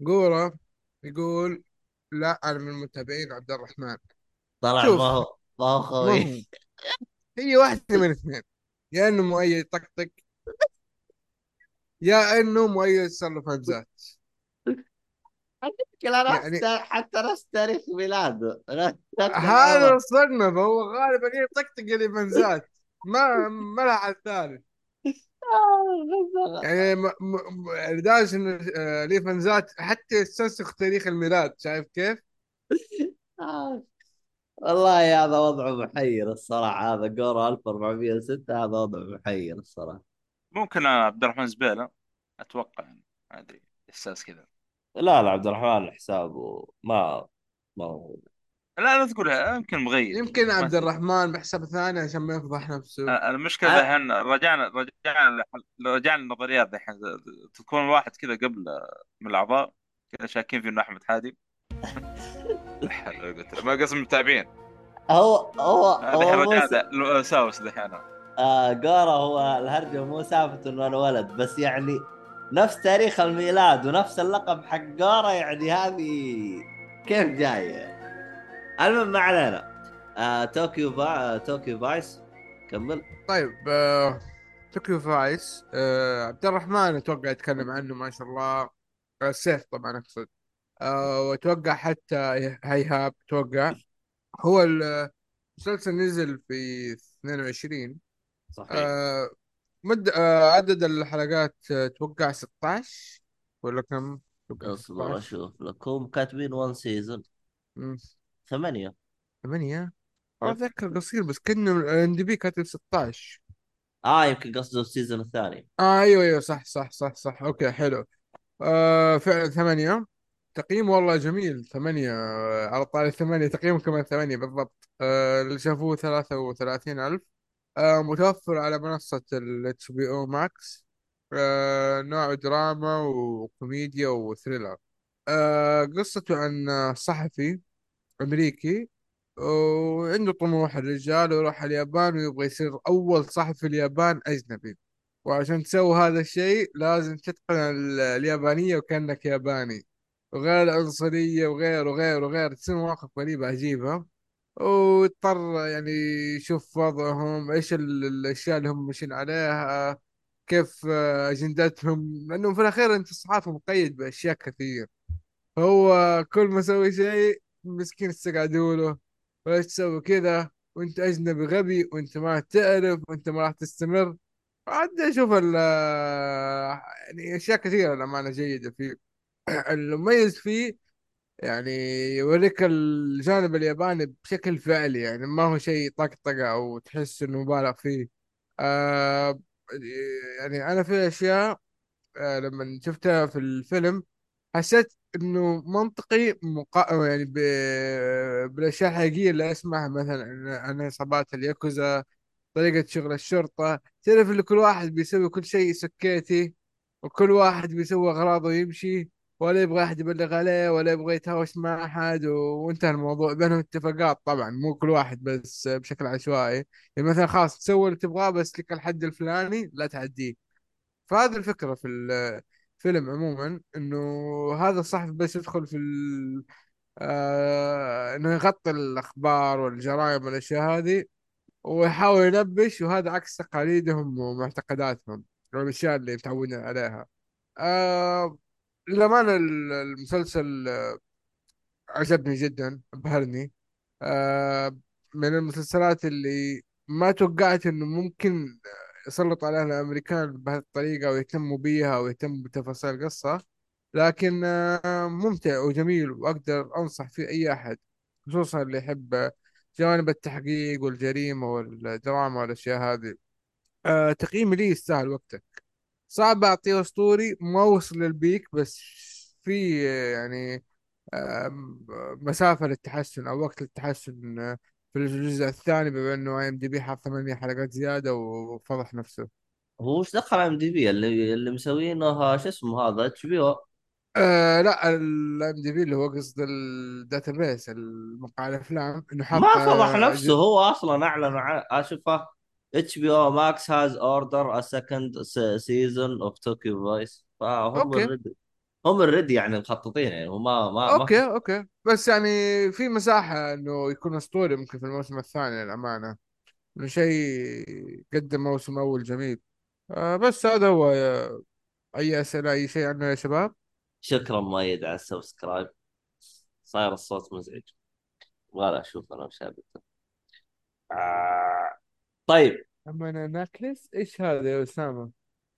جورا يقول لا أنا من متابعين عبد الرحمن. طلع ما هو ما هو خوي. هي واحدة من الاثنين يا إنه مؤيد طقطق. يا إنه مؤيد تصرف همزات المشكلة يعني حتى نفس تاريخ ميلاده. هذا الصدمة فهو غالبا يطقطق الإيفنزات ما ما لها حل ثالث يعني م... م... لدرجة إنه آه، الإيفنزات حتى يستنسخ تاريخ الميلاد شايف كيف؟ [LAUGHS] آه. والله هذا وضعه محير الصراحة هذا جورا 1406 هذا وضعه محير الصراحة. ممكن عبد الرحمن زبيلة أتوقع يعني ما أدري إحساس كذا. لا لا عبد الرحمن حسابه ما ما هو. لا لا تقولها يمكن مغير يمكن عبد الرحمن بحساب ثاني عشان ما يفضح نفسه. المشكلة أه ذحين رجعنا رجعنا رجعنا للنظريات ذحين تكون واحد كذا قبل من الأعضاء كذا شاكين في إنه أحمد حادي. [LAUGHS] ما قسم متابعين هو هو هو رجعنا ساوس ذحين آه جورا هو الهرجة مو سالفة إنه أنا ولد بس يعني نفس تاريخ الميلاد ونفس اللقب حق جورا يعني هذه كيف جاية؟ المهم ما علينا. آه Tokyo Vi... Tokyo Vice كمل. طيب آه... Tokyo Vice آه... عبد الرحمن أتوقع يتكلم عنه ما شاء الله. آه، سيف طبعا أقصد. آه... وأتوقع حتى إيهاب أتوقع هو المسلسل نزل في 22 صحيح. آه... مد آه... عدد الحلقات آه، أتوقع 16 ولا كم؟ أصبر 16 أشوف لكم. كاتبين one season مم. ثمانية. ثمانية؟ إيه. أتذكر قصير بس كأنه ال IMDb كاتب 16 آه يمكن قصده ال season الثاني. آه أيوه أيوه صح صح صح صح. okay حلو. آه فعلا ثمانية. تقييم والله جميل. ثمانية آه على طاري ثمانية تقييم كمان ثمانية بالضبط. آه اللي شافوه ثلاثة وثلاثين ألف. آه متوفر على منصة ال HBO Max. آه نوع دراما وكوميديا وثريلر. آه قصته عن صحفي أمريكي وعنده طموح الرجال ويروح اليابان ويبغى يصير أول صحفي في اليابان أجنبي. وعشان تسوي هذا الشيء لازم تتقن ال- اليابانية وكأنك ياباني. وغير العنصرية وغير وغير وغير تصير مواقف غريبة عجيبة. واضطر يعني يشوف وضعهم إيش ال- الأشياء اللي هم ماشيين عليها كيف آه، أجندتهم. لأنه في الأخير أنت الصحافة مقيد بأشياء كثير. هو كل ما سوي شيء مسكين استقعدوا له وليش تسوي كذا؟ وأنت أجنبي غبي وأنت ما تعرف وأنت ما راح تستمر. عاد أشوف ال يعني أشياء كثيرة للأمانة جيدة فيه. [CLEARS THROAT] المميز فيه يعني يوريك الجانب الياباني بشكل فعلي يعني ما هو شيء طقطقة أو تحس إنه مبالغ فيه. آه يعني أنا في أشياء آه لما شفتها في الفيلم حسيت إنه منطقي مقا... يعني ب... بالأشياء الحقيقية اللي أسمعها مثلا عن عصابات الياكوزا طريقة شغل الشرطة. تعرف اللي كل واحد بيسوي كل شيء سكيتي وكل واحد بيسوي أغراضه ويمشي. ولا يبغى أحد يبلغ عليه ولا يبغى يتهاوش مع أحد و... وانتهى الموضوع. بينهم اتفاقات طبعا مو كل واحد بس بشكل عشوائي. يعني مثلا خلاص تسوي اللي تبغاه بس لك الحد الفلاني لا تعديه. فهذه الفكرة في الفيلم عموما إنه هذا الصحفي بس يدخل في ال... آه... إنه يغطي الأخبار والجرائم والأشياء هذه ويحاول ينبش وهذا عكس تقاليدهم ومعتقداتهم والأشياء اللي متعودين عليها. آه للأمانة ال- المسلسل عجبني جدا أبهرني. آه من المسلسلات اللي ما توقعت إنه ممكن يسلط عليها الأمريكان بهذه الطريقة ويهتموا بيها ويهتموا بتفاصيل القصة. لكن آه ممتع وجميل وأقدر أنصح فيه أي أحد خصوصا اللي يحب جوانب التحقيق والجريمة والدراما والأشياء هذه. آه تقييمي ليه يستاهل وقتك. صعب أعطيه أسطوري ما وصل لل peak بس في آه، يعني آه، مسافة للتحسن أو وقت للتحسن آه، في الجزء الثاني بما إنه IMDb حاط ثمانية حلقات زيادة وفضح نفسه. هو وش دخل IMDb اللي اللي مسوينه شو اسمه هذا HBO آه لا ال IMDb اللي هو قصد ال database المقال الأفلام إنه حاط ما فضح آه نفسه هو أصلا أعلن عن اشوفه HBO Max has ordered a second season of Tokyo Vice فهم okay. هم already يعني مخططين يعني هم ما ما ما أوكي أوكي. بس يعني في مساحة إنه يكون أسطوري ممكن في الموسم الثاني للأمانة. إنه شيء قدم موسم أول جميل. آه بس هذا هو. يا- أي أسئلة أي شيء عنه يا شباب؟ شكرا مؤيد على ال subscribe. صاير الصوت مزعج. ولا أشوف أنا هذا. آه. طيب. أما أنا ناكلس إيش هذا يا أسامة؟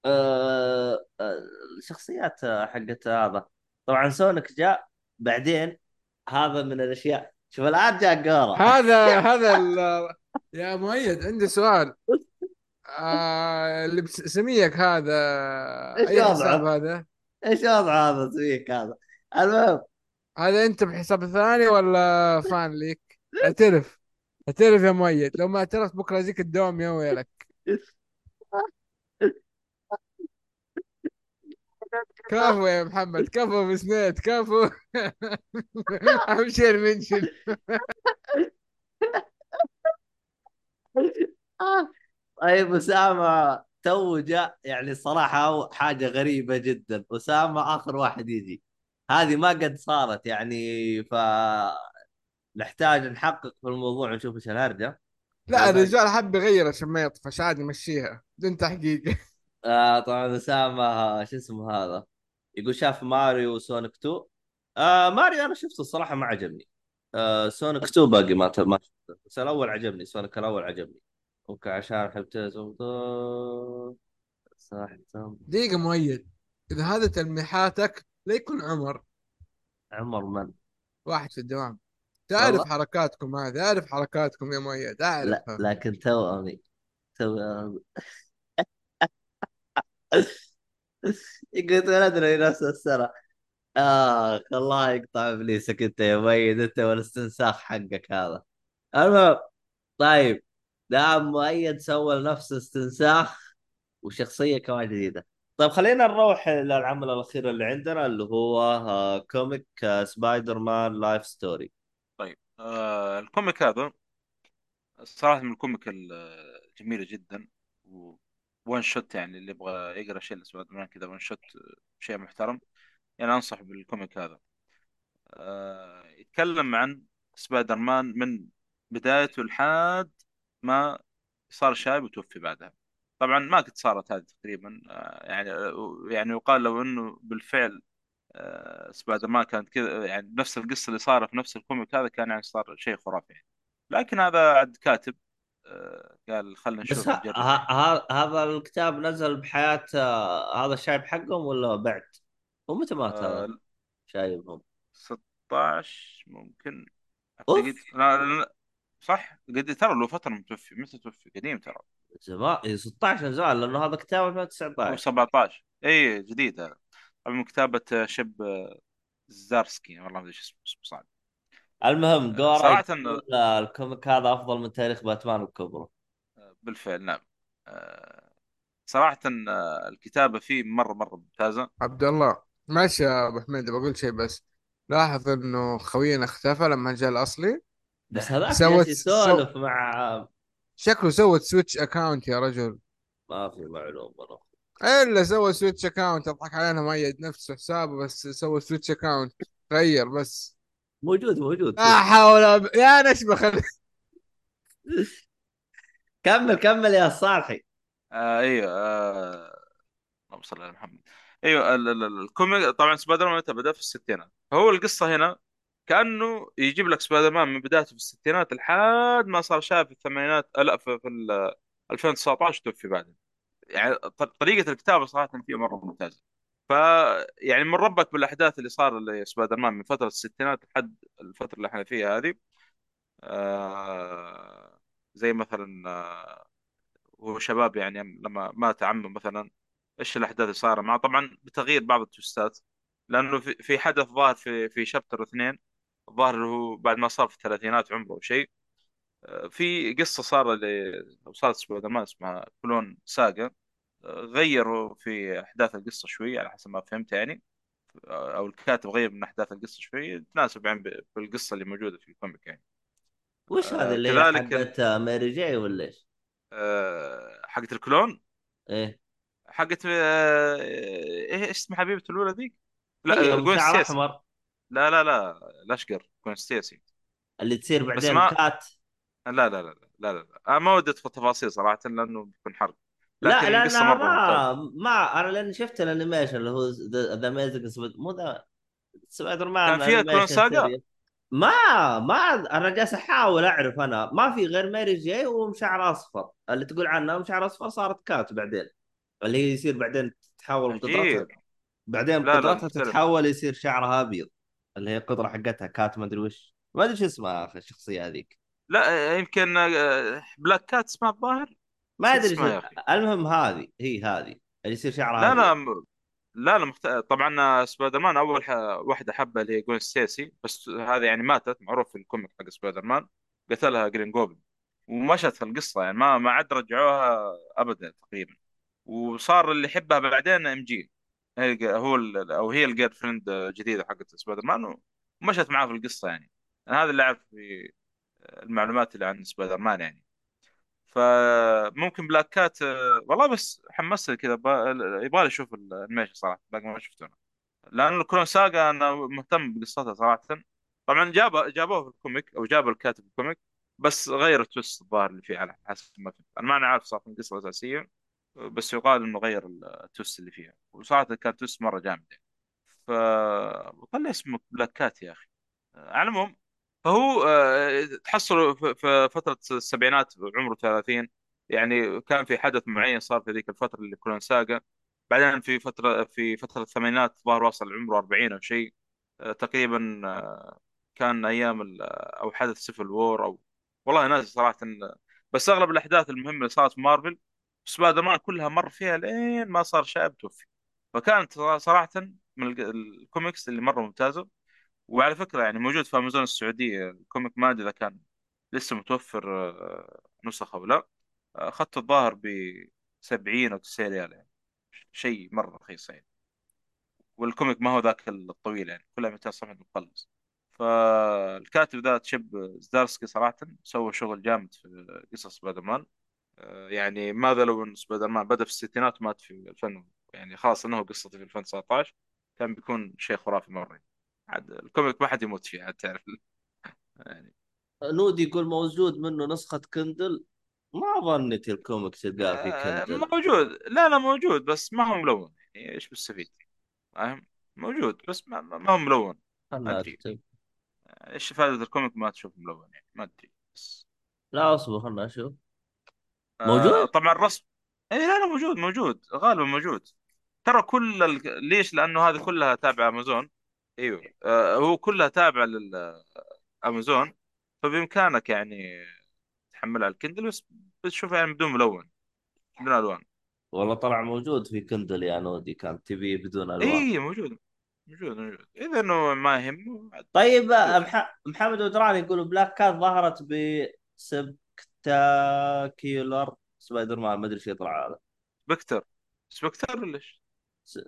آه، آه، الشخصيات حقت هذا. طبعا سونيك جاء بعدين هذا من الأشياء. شوف الآن جاء جورا هذا [LAUGHS] هذا ال... يا مؤيد عندي سؤال. آه اللي بس- سميك هذا إيش أي حساب وضعه؟ هذا؟ إيش وضع هذا سويك هذا؟ المهم. هذا أنت بحساب ثاني ولا فان ليك؟ اعترف. اعترف يا مؤيد لو ما اعترفت بكرة ازيك الدوام يا ويلك. كفو يا محمد كفو بسنيت كفو. [LAUGHS] ابشر منشن طيب أسامة تو جاء يعني صراحة حاجة غريبة جدا. أسامة آخر واحد يجي. هذه ما قد صارت يعني ف نحتاج نحقق في الموضوع ونشوف إيش الهرجة. لا الرجال حب يغير عشان ما يطفش عادي مشيها بدون تحقيق. [LAUGHS] آه طبعا اسامه شو اسمه هذا؟ يقول شاف ماريو وسونيك 2 آه ماريو أنا شفته الصراحة ما عجبني. آه سونيك 2 باقي ما ما شفته. بس الأول عجبني سونيك الأول عجبني. okay عشان حبيت صح تم. دقيقة مؤيد. إذا هذا تلميحاتك لا يكون عمر. عمر من؟ واحد في الدوام. تعرف حركاتكم هذه أعرف حركاتكم يا مؤيد لا أعرفها لكن توأمي توأمي [LAUGHS] يقول ولدنا نفس السنة آه الله يقطع إبليسك أنت يا مؤيد أنت والاستنساخ حقك هذا. المهم طيب دام مؤيد سوى لنفسه استنساخ وشخصية كمان جديدة. طيب خلينا نروح للعمل الأخير اللي عندنا اللي هو comic Spider-Man Life Story آه ال comic هذا الصراحة من ال comic الجميلة جدا one shot يعني اللي يبغى يقرأ شيء لسبايدر مان كذا one shot شيء محترم. يعني انصح بال comic هذا. آه يتكلم عن سبايدر مان من بدايته لحد ما صار شايب وتوفي بعدها. طبعا ما قد صارت هذه تقريبا آه يعني يعني يقال لو إنه بالفعل آه سبايدر مان كانت كذا يعني نفس القصة اللي صارت في نفس ال comic هذا كان يعني صار شيء خرافي يعني. لكن هذا عد كاتب آه قال خلينا نشوف هذا الكتاب نزل بحياة آه، هذا الشايب حقهم ولا بعد؟ ومتى مات هذا آه شايبهم؟ 16 ممكن. اعتقد. صح. قد ترى له فترة متوفي متى توفي؟ قديم ترى. زمان إيه، 16 زمان لأنه هذا كتاب هو 2019 17 اي جديد هذا. من كتابه شب زارسكي. والله ما أدري إيش اسمه صعب. المهم جورا صراحة يقول آه، الكوميك هذا أفضل من تاريخ باتمان الكبرى بالفعل نعم. آه، صراحة آه، الكتابة فيه مرة مرة ممتازة. عبد الله ماشي يا أبو حميد بقول شيء بس. لاحظ إنه خوينا اختفى لما جاء الأصلي؟ بس هذاك سوت- يسولف مع شكله سوت switch account يا رجل. ما في معلومة. إلا سوى switch account أضحك علينا مؤيد نفسه حسابه بس سوى switch account غير بس. موجود موجود. لا حول ولا يا نشبه خلي. كمل كمل يا صالحي. آه أيوه آه... اللهم صل على محمد. أيوه ال- ال- ال- ال comic طبعا سبايدر مان متى بدأ؟ في الستينات. هو القصة هنا كأنه يجيب لك سبايدر مان من بدايته في الستينات لحد ما صار شاب في الثمانينات آه، لا في, في ال 2019 توفي بعدين. يعني ط- طريقة الكتابة صراحة فيها مرة ممتازة. ف يعني من ربك بالأحداث اللي صار لسبايدر مان من فترة الستينات لحد الفترة اللي إحنا فيها هذه آه زي مثلا آه هو شباب يعني لما مات عمه مثلا إيش الأحداث اللي صار معه؟ طبعا بتغيير بعض التوستات لأنه في حدث ظاهر في في شابتر اثنين اللي هو بعد ما صار في الثلاثينات عمره شيء. في قصه صار اللي صارت سبايدر مان اسمها كلون ساجا آه، غيروا في احداث القصة شوي على حسب ما فهمت يعني آه، أو الكاتب غير من احداث القصة شوي تناسب يعني بالقصة اللي موجوده في ال comic يعني وش آه، هذا اللي هي كذلك حقت ماري جاي ولا إيش؟ آه، حقت ال clone إيه حقت آه، إيه إيش اسم حبيبة الأولى ذيك؟ لا آه، جوين ستيسي احمر لا لا لا الأشقر جوين ستيسي اللي تصير بس بعدين ما كات لا لا لا لا لا لا, لا. ما ودي أدخل تفاصيل صراحة لأنه بيكون حرق. لا مرة ممتازة. ما ما أنا لأني شفت ال animation اللي هو The Amazing مو the سبايدر مان كان فيها انيميشن ساجا. ما ما أنا جالس أحاول أعرف أنا. ما في غير ماري جاي ومشعر أصفر. اللي تقول عنها مشعر أصفر صارت كات بعدين. اللي هي يصير بعدين تتحول قدرتها. بعدين لا لا قدرتها تتحول يصير شعرها أبيض. اللي هي القدرة حقتها كات ما أدري وش. ما أدري شو اسمها أخي الشخصية هذيك. لا آه، يمكن آه، بلاك كات اسمها الظاهر؟ ما أدري المهم هذه هي هذه اللي يصير شعرها لا لا لا لا مخت... طبعا آه، سبايدر مان أول ح... واحدة حبة اللي هي جوين ستيسي بس هذه يعني ماتت معروف في ال comic حق سبايدر مان قتلها جرين جوبلن ومشت في القصة يعني ما ما عاد رجعوها أبدا تقريبا. وصار اللي يحبها بعدين MJ هي هو ال- أو هي ال girlfriend جديدة حقت سبايدر مان ومشت معاه في القصة يعني. أنا هذا اللي اعرف في المعلومات اللي عن سبايدر مان يعني. فممكن Black Cat آه، والله بس حمست كذا ب- يبغى لي أشوف ال animation صراحة باقي ما شفته أنا. لأنه Clone Saga أنا مهتم بقصتها صراحة. طبعا جاب جابوه في ال comic أو جاب الكاتب في ال comic بس غير ال twist الظاهر اللي فيه على حسب ما فهمت. أنا ما عارف صراحة القصة الاساسيه بس يقال إنه غير ال twist اللي فيها. وصراحة كان twist مرة جامد يعني. ف وطلع اسمه Black Cat يا أخي. على العموم فهو آه، تحصل في فترة السبعينات عمره 30 يعني كان في حدث معين صار في ذيك الفترة اللي Clone Saga. بعدين في فترة في فترة الثمانينات ظهر وصل عمره 40 أو شيء. آه، تقريبا آه، كان أيام ال- أو حدث Civil War أو والله ناسي صراحة بس أغلب الأحداث المهمة اللي صارت في Marvel Spider-Man كلها مر فيها لين ما صار شاب توفي فكانت صراحة من الك- الكوميكس اللي مره ممتازة. وعلى فكرة يعني موجود في أمازون السعودية ال comic ما أدري إذا كان لسه متوفر آه، نسخة أو لا. اخذت الظاهر ب 70 أو 90 ريال يعني. شيء مرة رخيص يعني. وال comic ما هو ذاك الطويل يعني كلها 200 صفحة مخلص فالكاتب ذا Chip Zdarsky صراحة سوى شغل جامد في قصص سبايدر مان آه، يعني ماذا لو إن سبايدر مان بدأ في الستينات ومات في 2000 يعني خلاص إنه قصته في 2019 كان بيكون شيء خرافي مرة عاد ال comic ما حد يموت فيه عاد تعرف. يعني. نودي يقول موجود منه نسخة Kindle؟ ما ظنيت ال comic تلقاه في آه، Kindle. موجود. لا لا موجود بس ما هو ملون. يعني إيش بتستفيد فاهم؟ موجود بس ما, ما هو ملون. ما أدري. اكتب إيش فائدة ال comic ما تشوف ملون؟ يعني ما أدري بس. لا أصبر خلنا أشوف. آه موجود؟ طبعا الرسم. اي لا لا موجود موجود غالبا موجود. ترى كل ال... ليش؟ لأنه هذه كلها تابعة أمازون. إيوه. آه هو كلها تابعة للامازون فبإمكانك يعني تحملها على ال Kindle بس بتشوفها يعني بدون ملون بدون ألوان. والله طلع موجود في Kindle يا نودي كان تبي بدون ألوان. اي موجود موجود موجود. إذا إنه ما يهم طيب. مح... محمد ودراني يقول Black Cat ظهرت ب Spectacular Spider-Man ما أدري إيش يطلع هذا. سبكتر. سبكتر ولا إيش؟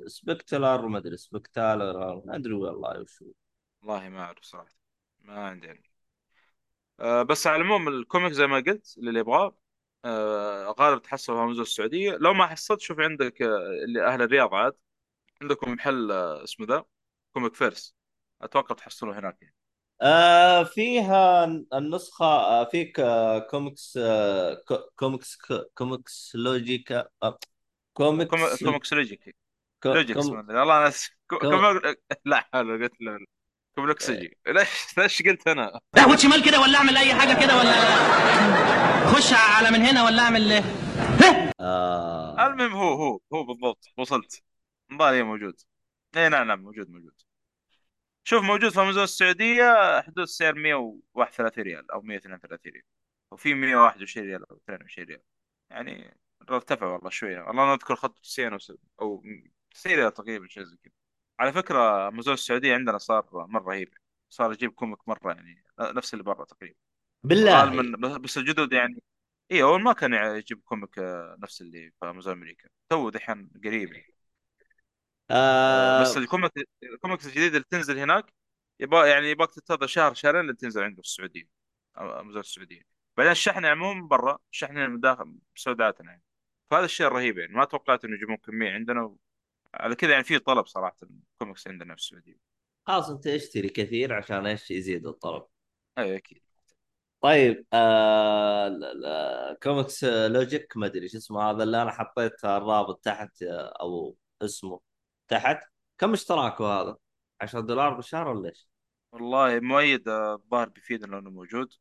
سبكتلر ما أدري سبكتالر ما أدري والله وش. والله ما أعرف صراحة ما عندي علم. آه بس على العموم ال comic زي ما قلت اللي يبغاه. آه غالبا تحصل في امازون السعودية. لو ما حصلت شوف عندك آه اللي أهل الرياض عاد. عندكم محل آه اسمه ذا؟ Comicverse. أتوقع تحصلوه هناك يعني. آه فيها النسخة آه فيك آه كوميكس آه كو- كوميكس كوميكس لوجيكا كوم- كوميكس كوميكس لوجيكي كو- لوجيك اسمه. والله كوم- كوم- لا حول قلت له كوميكسجي ليش ليش قلت أنا؟ قهوة شمال كده ولا أعمل أي حاجة كده ولا؟ خش على من هنا ولا أعمل آه. المهم هو هو هو بالضبط وصلت. مبالي موجود. اي نعم نعم موجود موجود. شوف موجود في امازون السعودية حدود سعر 131 ريال أو 132 ريال. وفي 121 ريال أو 22 ريال. يعني ارتفع والله شوية. والله أنا أذكر خط 90 أو س- أو 90 ريال تقريبا شيء زي كذا. على فكرة امازون السعودية عندنا صار مرة رهيب. صار يجيب comic مرة يعني نفس اللي برا تقريبا. بالله. غالبا بس الجدد يعني اي اول ما كان يجيب comic آه، نفس اللي في امازون أمريكا. تو دحين قريب. يعني. آه. بس الكوميك الكوميكس الجديده اللي تنزل هناك يبغى يعني يبغاك تنتظر شهر شهرين اللي تنزل عنده في السعودية. أو امازون السعودية. بعدين الشحن عموما برا الشحن من داخل بسوداتنا يعني. فهذا الشيء الرهيب يعني. ما توقعت إنه يجيبون كمية عندنا. على كذا يعني في طلب صراحة الكوميكس عندنا في السعودية. خلاص أنت اشتري كثير عشان إيش يزيد الطلب. اي أكيد. طيب آه ComiXology ما أدري إيش اسمه هذا اللي أنا حطيت الرابط تحت آه، أو اسمه تحت. كم اشتراكه هذا؟ 10 دولار بالشهر ولا إيش؟ والله مؤيد آه، الظاهر بيفيدنا انه موجود.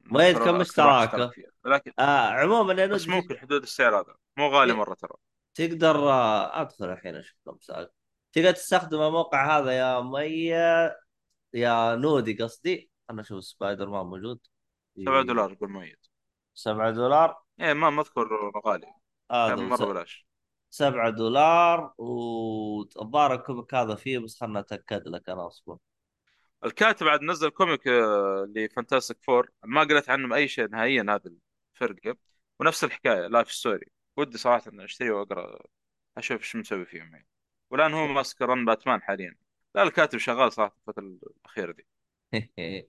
مؤيد كم اشتراكه؟ لكن آه عموما بس ممكن حدود السعر هذا. مو غالي إيه. مرة ترى. تقدر آه، أدخل الحين أشوف كم سعر تقدر تستخدم الموقع هذا يا مي يا نودي قصدي. أنا أشوف سبايدر مان موجود. 7 دولار يقول مؤيد 7 دولار؟ إيه ما اذكر غالي هو. مرة بلاش. 7 دولار والظاهر ال comic هذا فيه بس خلنا أتأكد لك أنا أصبر. الكاتب بعد نزل comic آه، ل Fantastic Four. ما قريت عنهم أي شيء نهائيا هذا الفرقه ونفس الحكاية Life Story ودي صراحة أشتري وأقرأ أشوف إيش مسوي فيهم يعني. والآن هو ماسك run Batman حاليا. لا الكاتب شغال صراحة الفترة الأخيرة دي. [LAUGHS]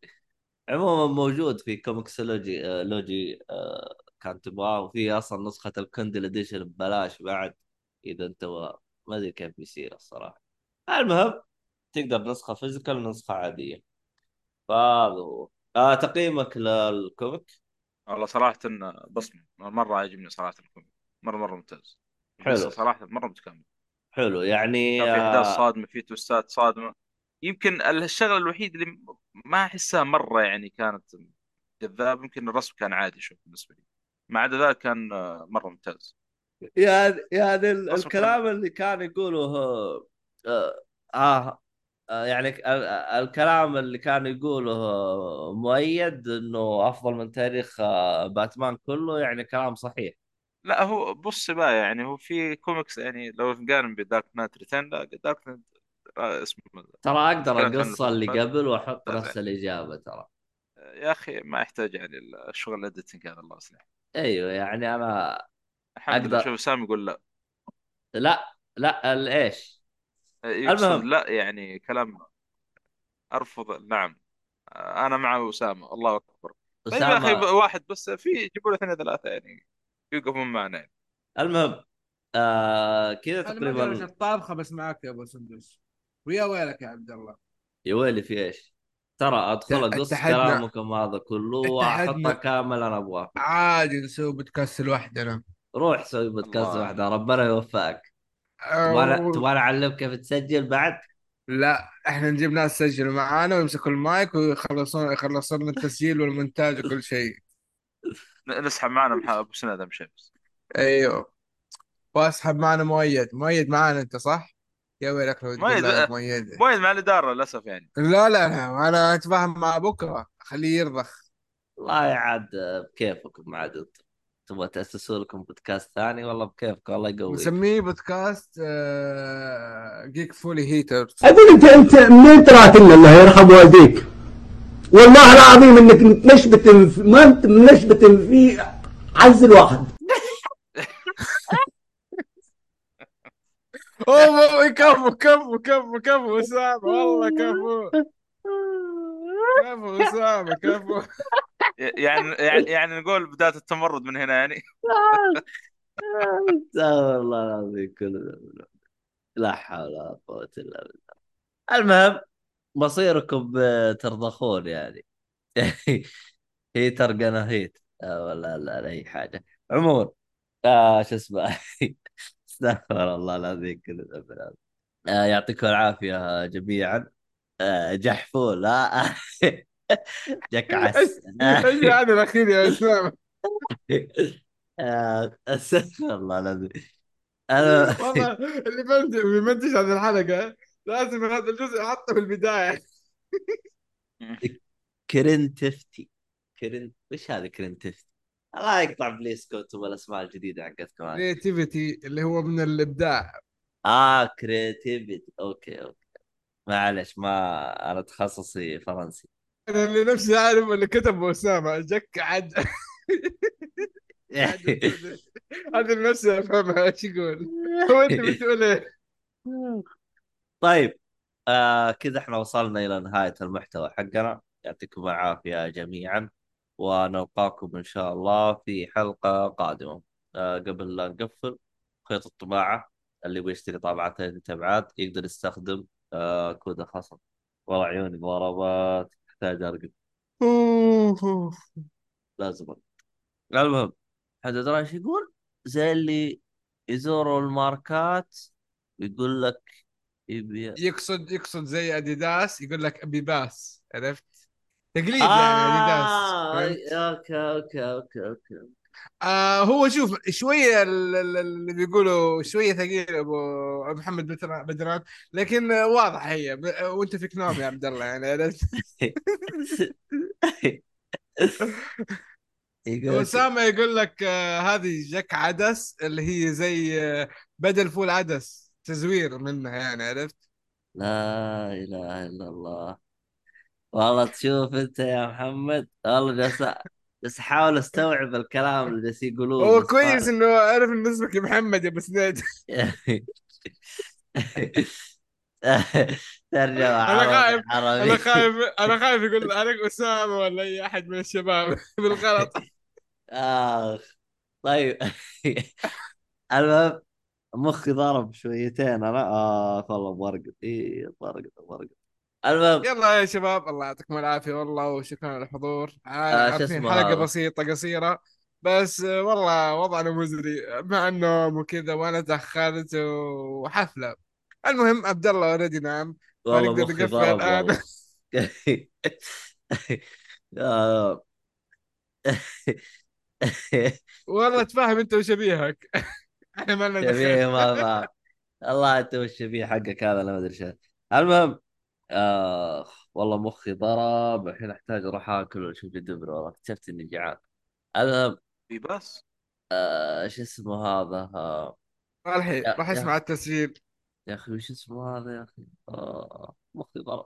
عموما موجود في ComiXology آه، لوجي آه، كان تبغاه وفي أصلا نسخة ال Kindle edition ببلاش بعد إذا أنت ما أدري كيف بيصير الصراحة. المهم تقدر نسخة physical ونسخه عادية. فهذا هو. آه تقييمك لل comic والله صراحة بصمة مرة عاجبني صراحة ال comic مرة مرة ممتاز. حلو. صراحة مرة متكامل. حلو. يعني كان في إحداث آه صادمة في تويستات صادمة. يمكن الشغلة الوحيد اللي ما أحسها مرة يعني كانت جذاب يمكن الرسم كان عادي شوف بالنسبة لي. ما عدا ذلك كان آه، مرة ممتاز. يعني يعني الكلام اللي كان يقوله آه آه آه، يعني ال- ال- الكلام اللي كان يقوله مؤيد إنه أفضل من تاريخ باتمان كله يعني كلام صحيح. لا هو بص بقى يعني هو في كوميكس يعني لو نقارن ب Dark Knight Returns لا Dark Knight آه، اسمه ترى أقدر اقص اللي قبل وأحط نفس الإجابة ترى. يا أخي ما يحتاج يعني الشغل الاديتنج هذا الله يصلح. أيوه يعني أنا الحمد لله. شوف سامي يقول لا. لا لا ال- إيش؟ يقصد المهم. لا يعني كلام أرفض نعم. أنا مع اسامه الله أكبر. طيب يا أخي اسامه واحد بس في يجيبوا له اثنين ثلاثة يعني. يوقفون معنا يعني. المهم آه كذا أنا تقريبا الطابخه بس معك يا أبو سندس ويا ويلك يا عبد الله يا ويلي في إيش ترى أدخل اقص. كلامكم هذا كله واحطه. كامل أنا أبغاه عادي نسوي بودكاست لوحدنا روح سوي بودكاست الله. واحدة ربنا يوفقك تبغى أو... تبغى أعلمك كيف تسجل بعد لا إحنا نجيب ناس يسجلوا معانا ويمسكوا المايك ويخلصون يخلصون لنا التسجيل والمونتاج وكل شيء [LAUGHS] نسحب معنا أبو سند آدم شيبس أيوه. وأسحب معنا مؤيد. مؤيد معانا أنت صح؟ يا ويلك لو مؤيد- يا مؤيد. مؤيد مع الإدارة للأسف يعني. لا لا لا أنا أتفاهم مع بكرة. خليه يرضخ. والله عاد بكيفكم عاد. أنتم تبغى تأسسوا لكم بودكاست ثاني؟ والله بكيفك والله يقويك. نسميه بودكاست آه، جيك فولي هيتر أقول أنت أنت منين تراتلنا الله يرحم والديك. والله العظيم إنك متنشبت في- ما أنت منشبت في عز الواحد. [LAUGHS] أوه كفو كفو كفو كفو أسامة والله كفو. كفو أسامة كفو. [LAUGHS] يعني يعني يعني نقول بداية التمرد من هنا يعني. [LAUGHS] استغفر الله العظيم كله. لا حول ولا قوة إلا بالله. المهم مصيركم ترضخون يعني. [LAUGHS] هيتر قنا هيت آه، ولا لا, لا اي حاجة. عموما آه شو اسمه؟ [LAUGHS] استغفر الله العظيم ذنب آه يعطيكم العافية جميعا. آه جحفول لا. [LAUGHS] جك عس إيش هذا الأخير يا اسامه آه، استغفر الله العظيم. أنا والله اللي بنتج بيمنتج هذه الحلقة. لازم هذا الجزء أحطه في البدايه [LAUGHS] كرنتفتي كرن وش هذا كرنتفتي؟ الله يقطع بليسكوت والاسماء الجديدة حقتكم كريتيفيتي اللي هو من الإبداع. آه كريتيفيتي أوكي أوكي. معلش ما أنا تخصصي فرنسي. أنا اللي نفسي أعرف اللي كتبه أسامة. جك عد [LAUGHS] هذا نفسي افهمها إيش يقول؟ هو أنت بتقول إيه [LAUGHS] طيب آه كذا إحنا وصلنا إلى نهاية المحتوى حقنا يعطيكم العافية جميعا ونلقاكم إن شاء الله في حلقة قادمة آه قبل لا نقفل خيط الطباعة اللي يبغى يشتري طابعتين تبعات يقدر يستخدم آه كود الخصم والله عيوني ضربات تحتاج أرقد لازم. المهم حد إيش يقول؟ زي اللي يزوروا الماركات ويقول لك يقصد يقصد زي أديداس يقول لك Abibas عرفت؟ تقليد يعني أديداس آه؟ okay okay okay okay. آه هو شوف شوية ال- ال- اللي بيقولوا شوية ثقيل أبو أبو محمد بدر- بدران لكن آه، واضح هي. وأنت فيك نوم يا عبد الله يعني عرفت؟ [LAUGHS] يقول لك- اسامه يقول لك آه هذه جك عدس اللي هي زي آه بدل فول عدس. تزوير منها يعني عرفت؟ لا إله إلا الله. والله تشوف أنت يا محمد والله جالس بس أحاول أستوعب الكلام اللي جالس يقولوه هو كويس إنه عرف إنه اسمك محمد يا أبو سنيد. [LAUGHS] ترجمة أنا خايف أنا خايف أنا خايف يقول عليك أسامة ولا أي أحد من الشباب بالغلط. آخ. طيب. [LAUGHS] المهم مخي ضرب شويتين أنا آه والله برقد اي برقد برقد المهم يلا يا شباب الله يعطيكم العافية والله وشكرا على الحضور آه، عارفين حلقة؟ بسيطة قصيرة بس آه، والله وضعنا مزري مع النوم وكذا وأنا تاخرت وحفلة المهم عبد الله اوريدي نام والله مخي ضرب الآن. والله. [LAUGHS] آه. والله تفهم أنت وشبيهك [LAUGHS] إحنا ما لنا شبيه ما الله انت والشبيه حقك هذا أنا ما أدري شو. المهم آه والله مخي ضرب. الحين أحتاج أروح آكل وأشوف دبر والله اكتشفت إني جعان. المهم في بس؟ آه شو اسمه هذا؟ آه الحين راح اسمع التسجيل. يا أخي وش اسمه هذا يا أخي؟ آه مخي ضرب.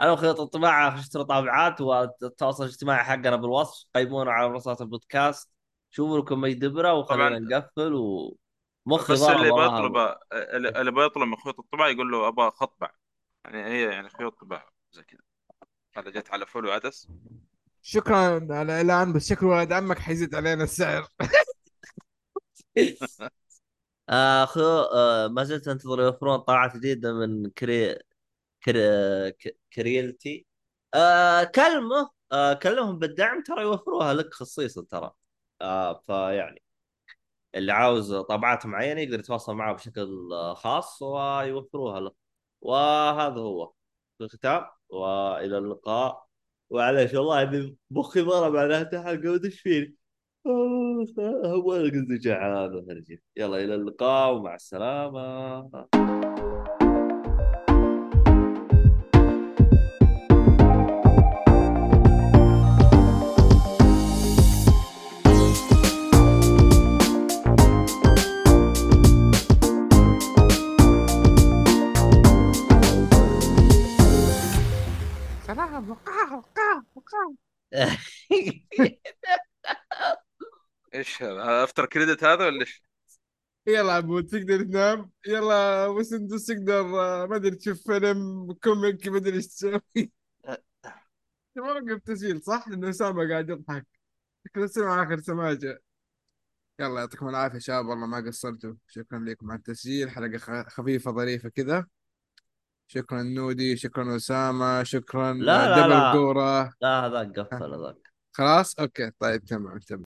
أنا خيط الطباعه اشتروا طابعات والتواصل الاجتماعي حقنا بالوصف. قيمونا على منصات البودكاست. شوفوا لكم أي دبرة وخلينا. نقفل ومخي بس اللي. بيطلب اللي بيطلب من خيوط الطباعة يقول له أبغى خطبع يعني هي يعني خيوط طباعه زي كذا. هذا جت على فول وعدس شكرا على الاعلان بس شكله ولد عمك حيزيد علينا السعر. [LAUGHS] آه خو آه ما زلت أنتظر يوفرون طاعات جديدة من كري كري... ك- كريلتي. آه كلمه آه كلمهم بالدعم ترى يوفروها لك خصيصا ترى. آه فيعني اللي عاوز طابعات معينة يقدر يتواصل معه بشكل خاص ويوفروها له. وهذا هو. في الختام وإلى اللقاء. وعليش والله إني مخي ضرب على الحلقة ودش فيني؟ هو قصدي جعان يلا إلى اللقاء ومع السلامة. [LAUGHS] إيش هذا؟ after credit هذا ولا إيش؟ يلا عبود تقدر تنام؟ يلا ابو سندس تقدر آه، ما أدري تشوف فيلم comic ما أدري إيش تسوي. [LAUGHS] اوقف تسجيل صح؟ لأنه أسامة قاعد يضحك. شكله سمع آخر سماجة. يلا يعطيكم العافية شباب والله ما قصرتوا. شكرا لكم على التسجيل حلقة خفيفة ظريفة كذا. شكرا نودي شكرا أسامة شكرا لا، لا، double لا. قوره لا هذاك قفل هذاك. خلاص؟ okay طيب تمام تمام.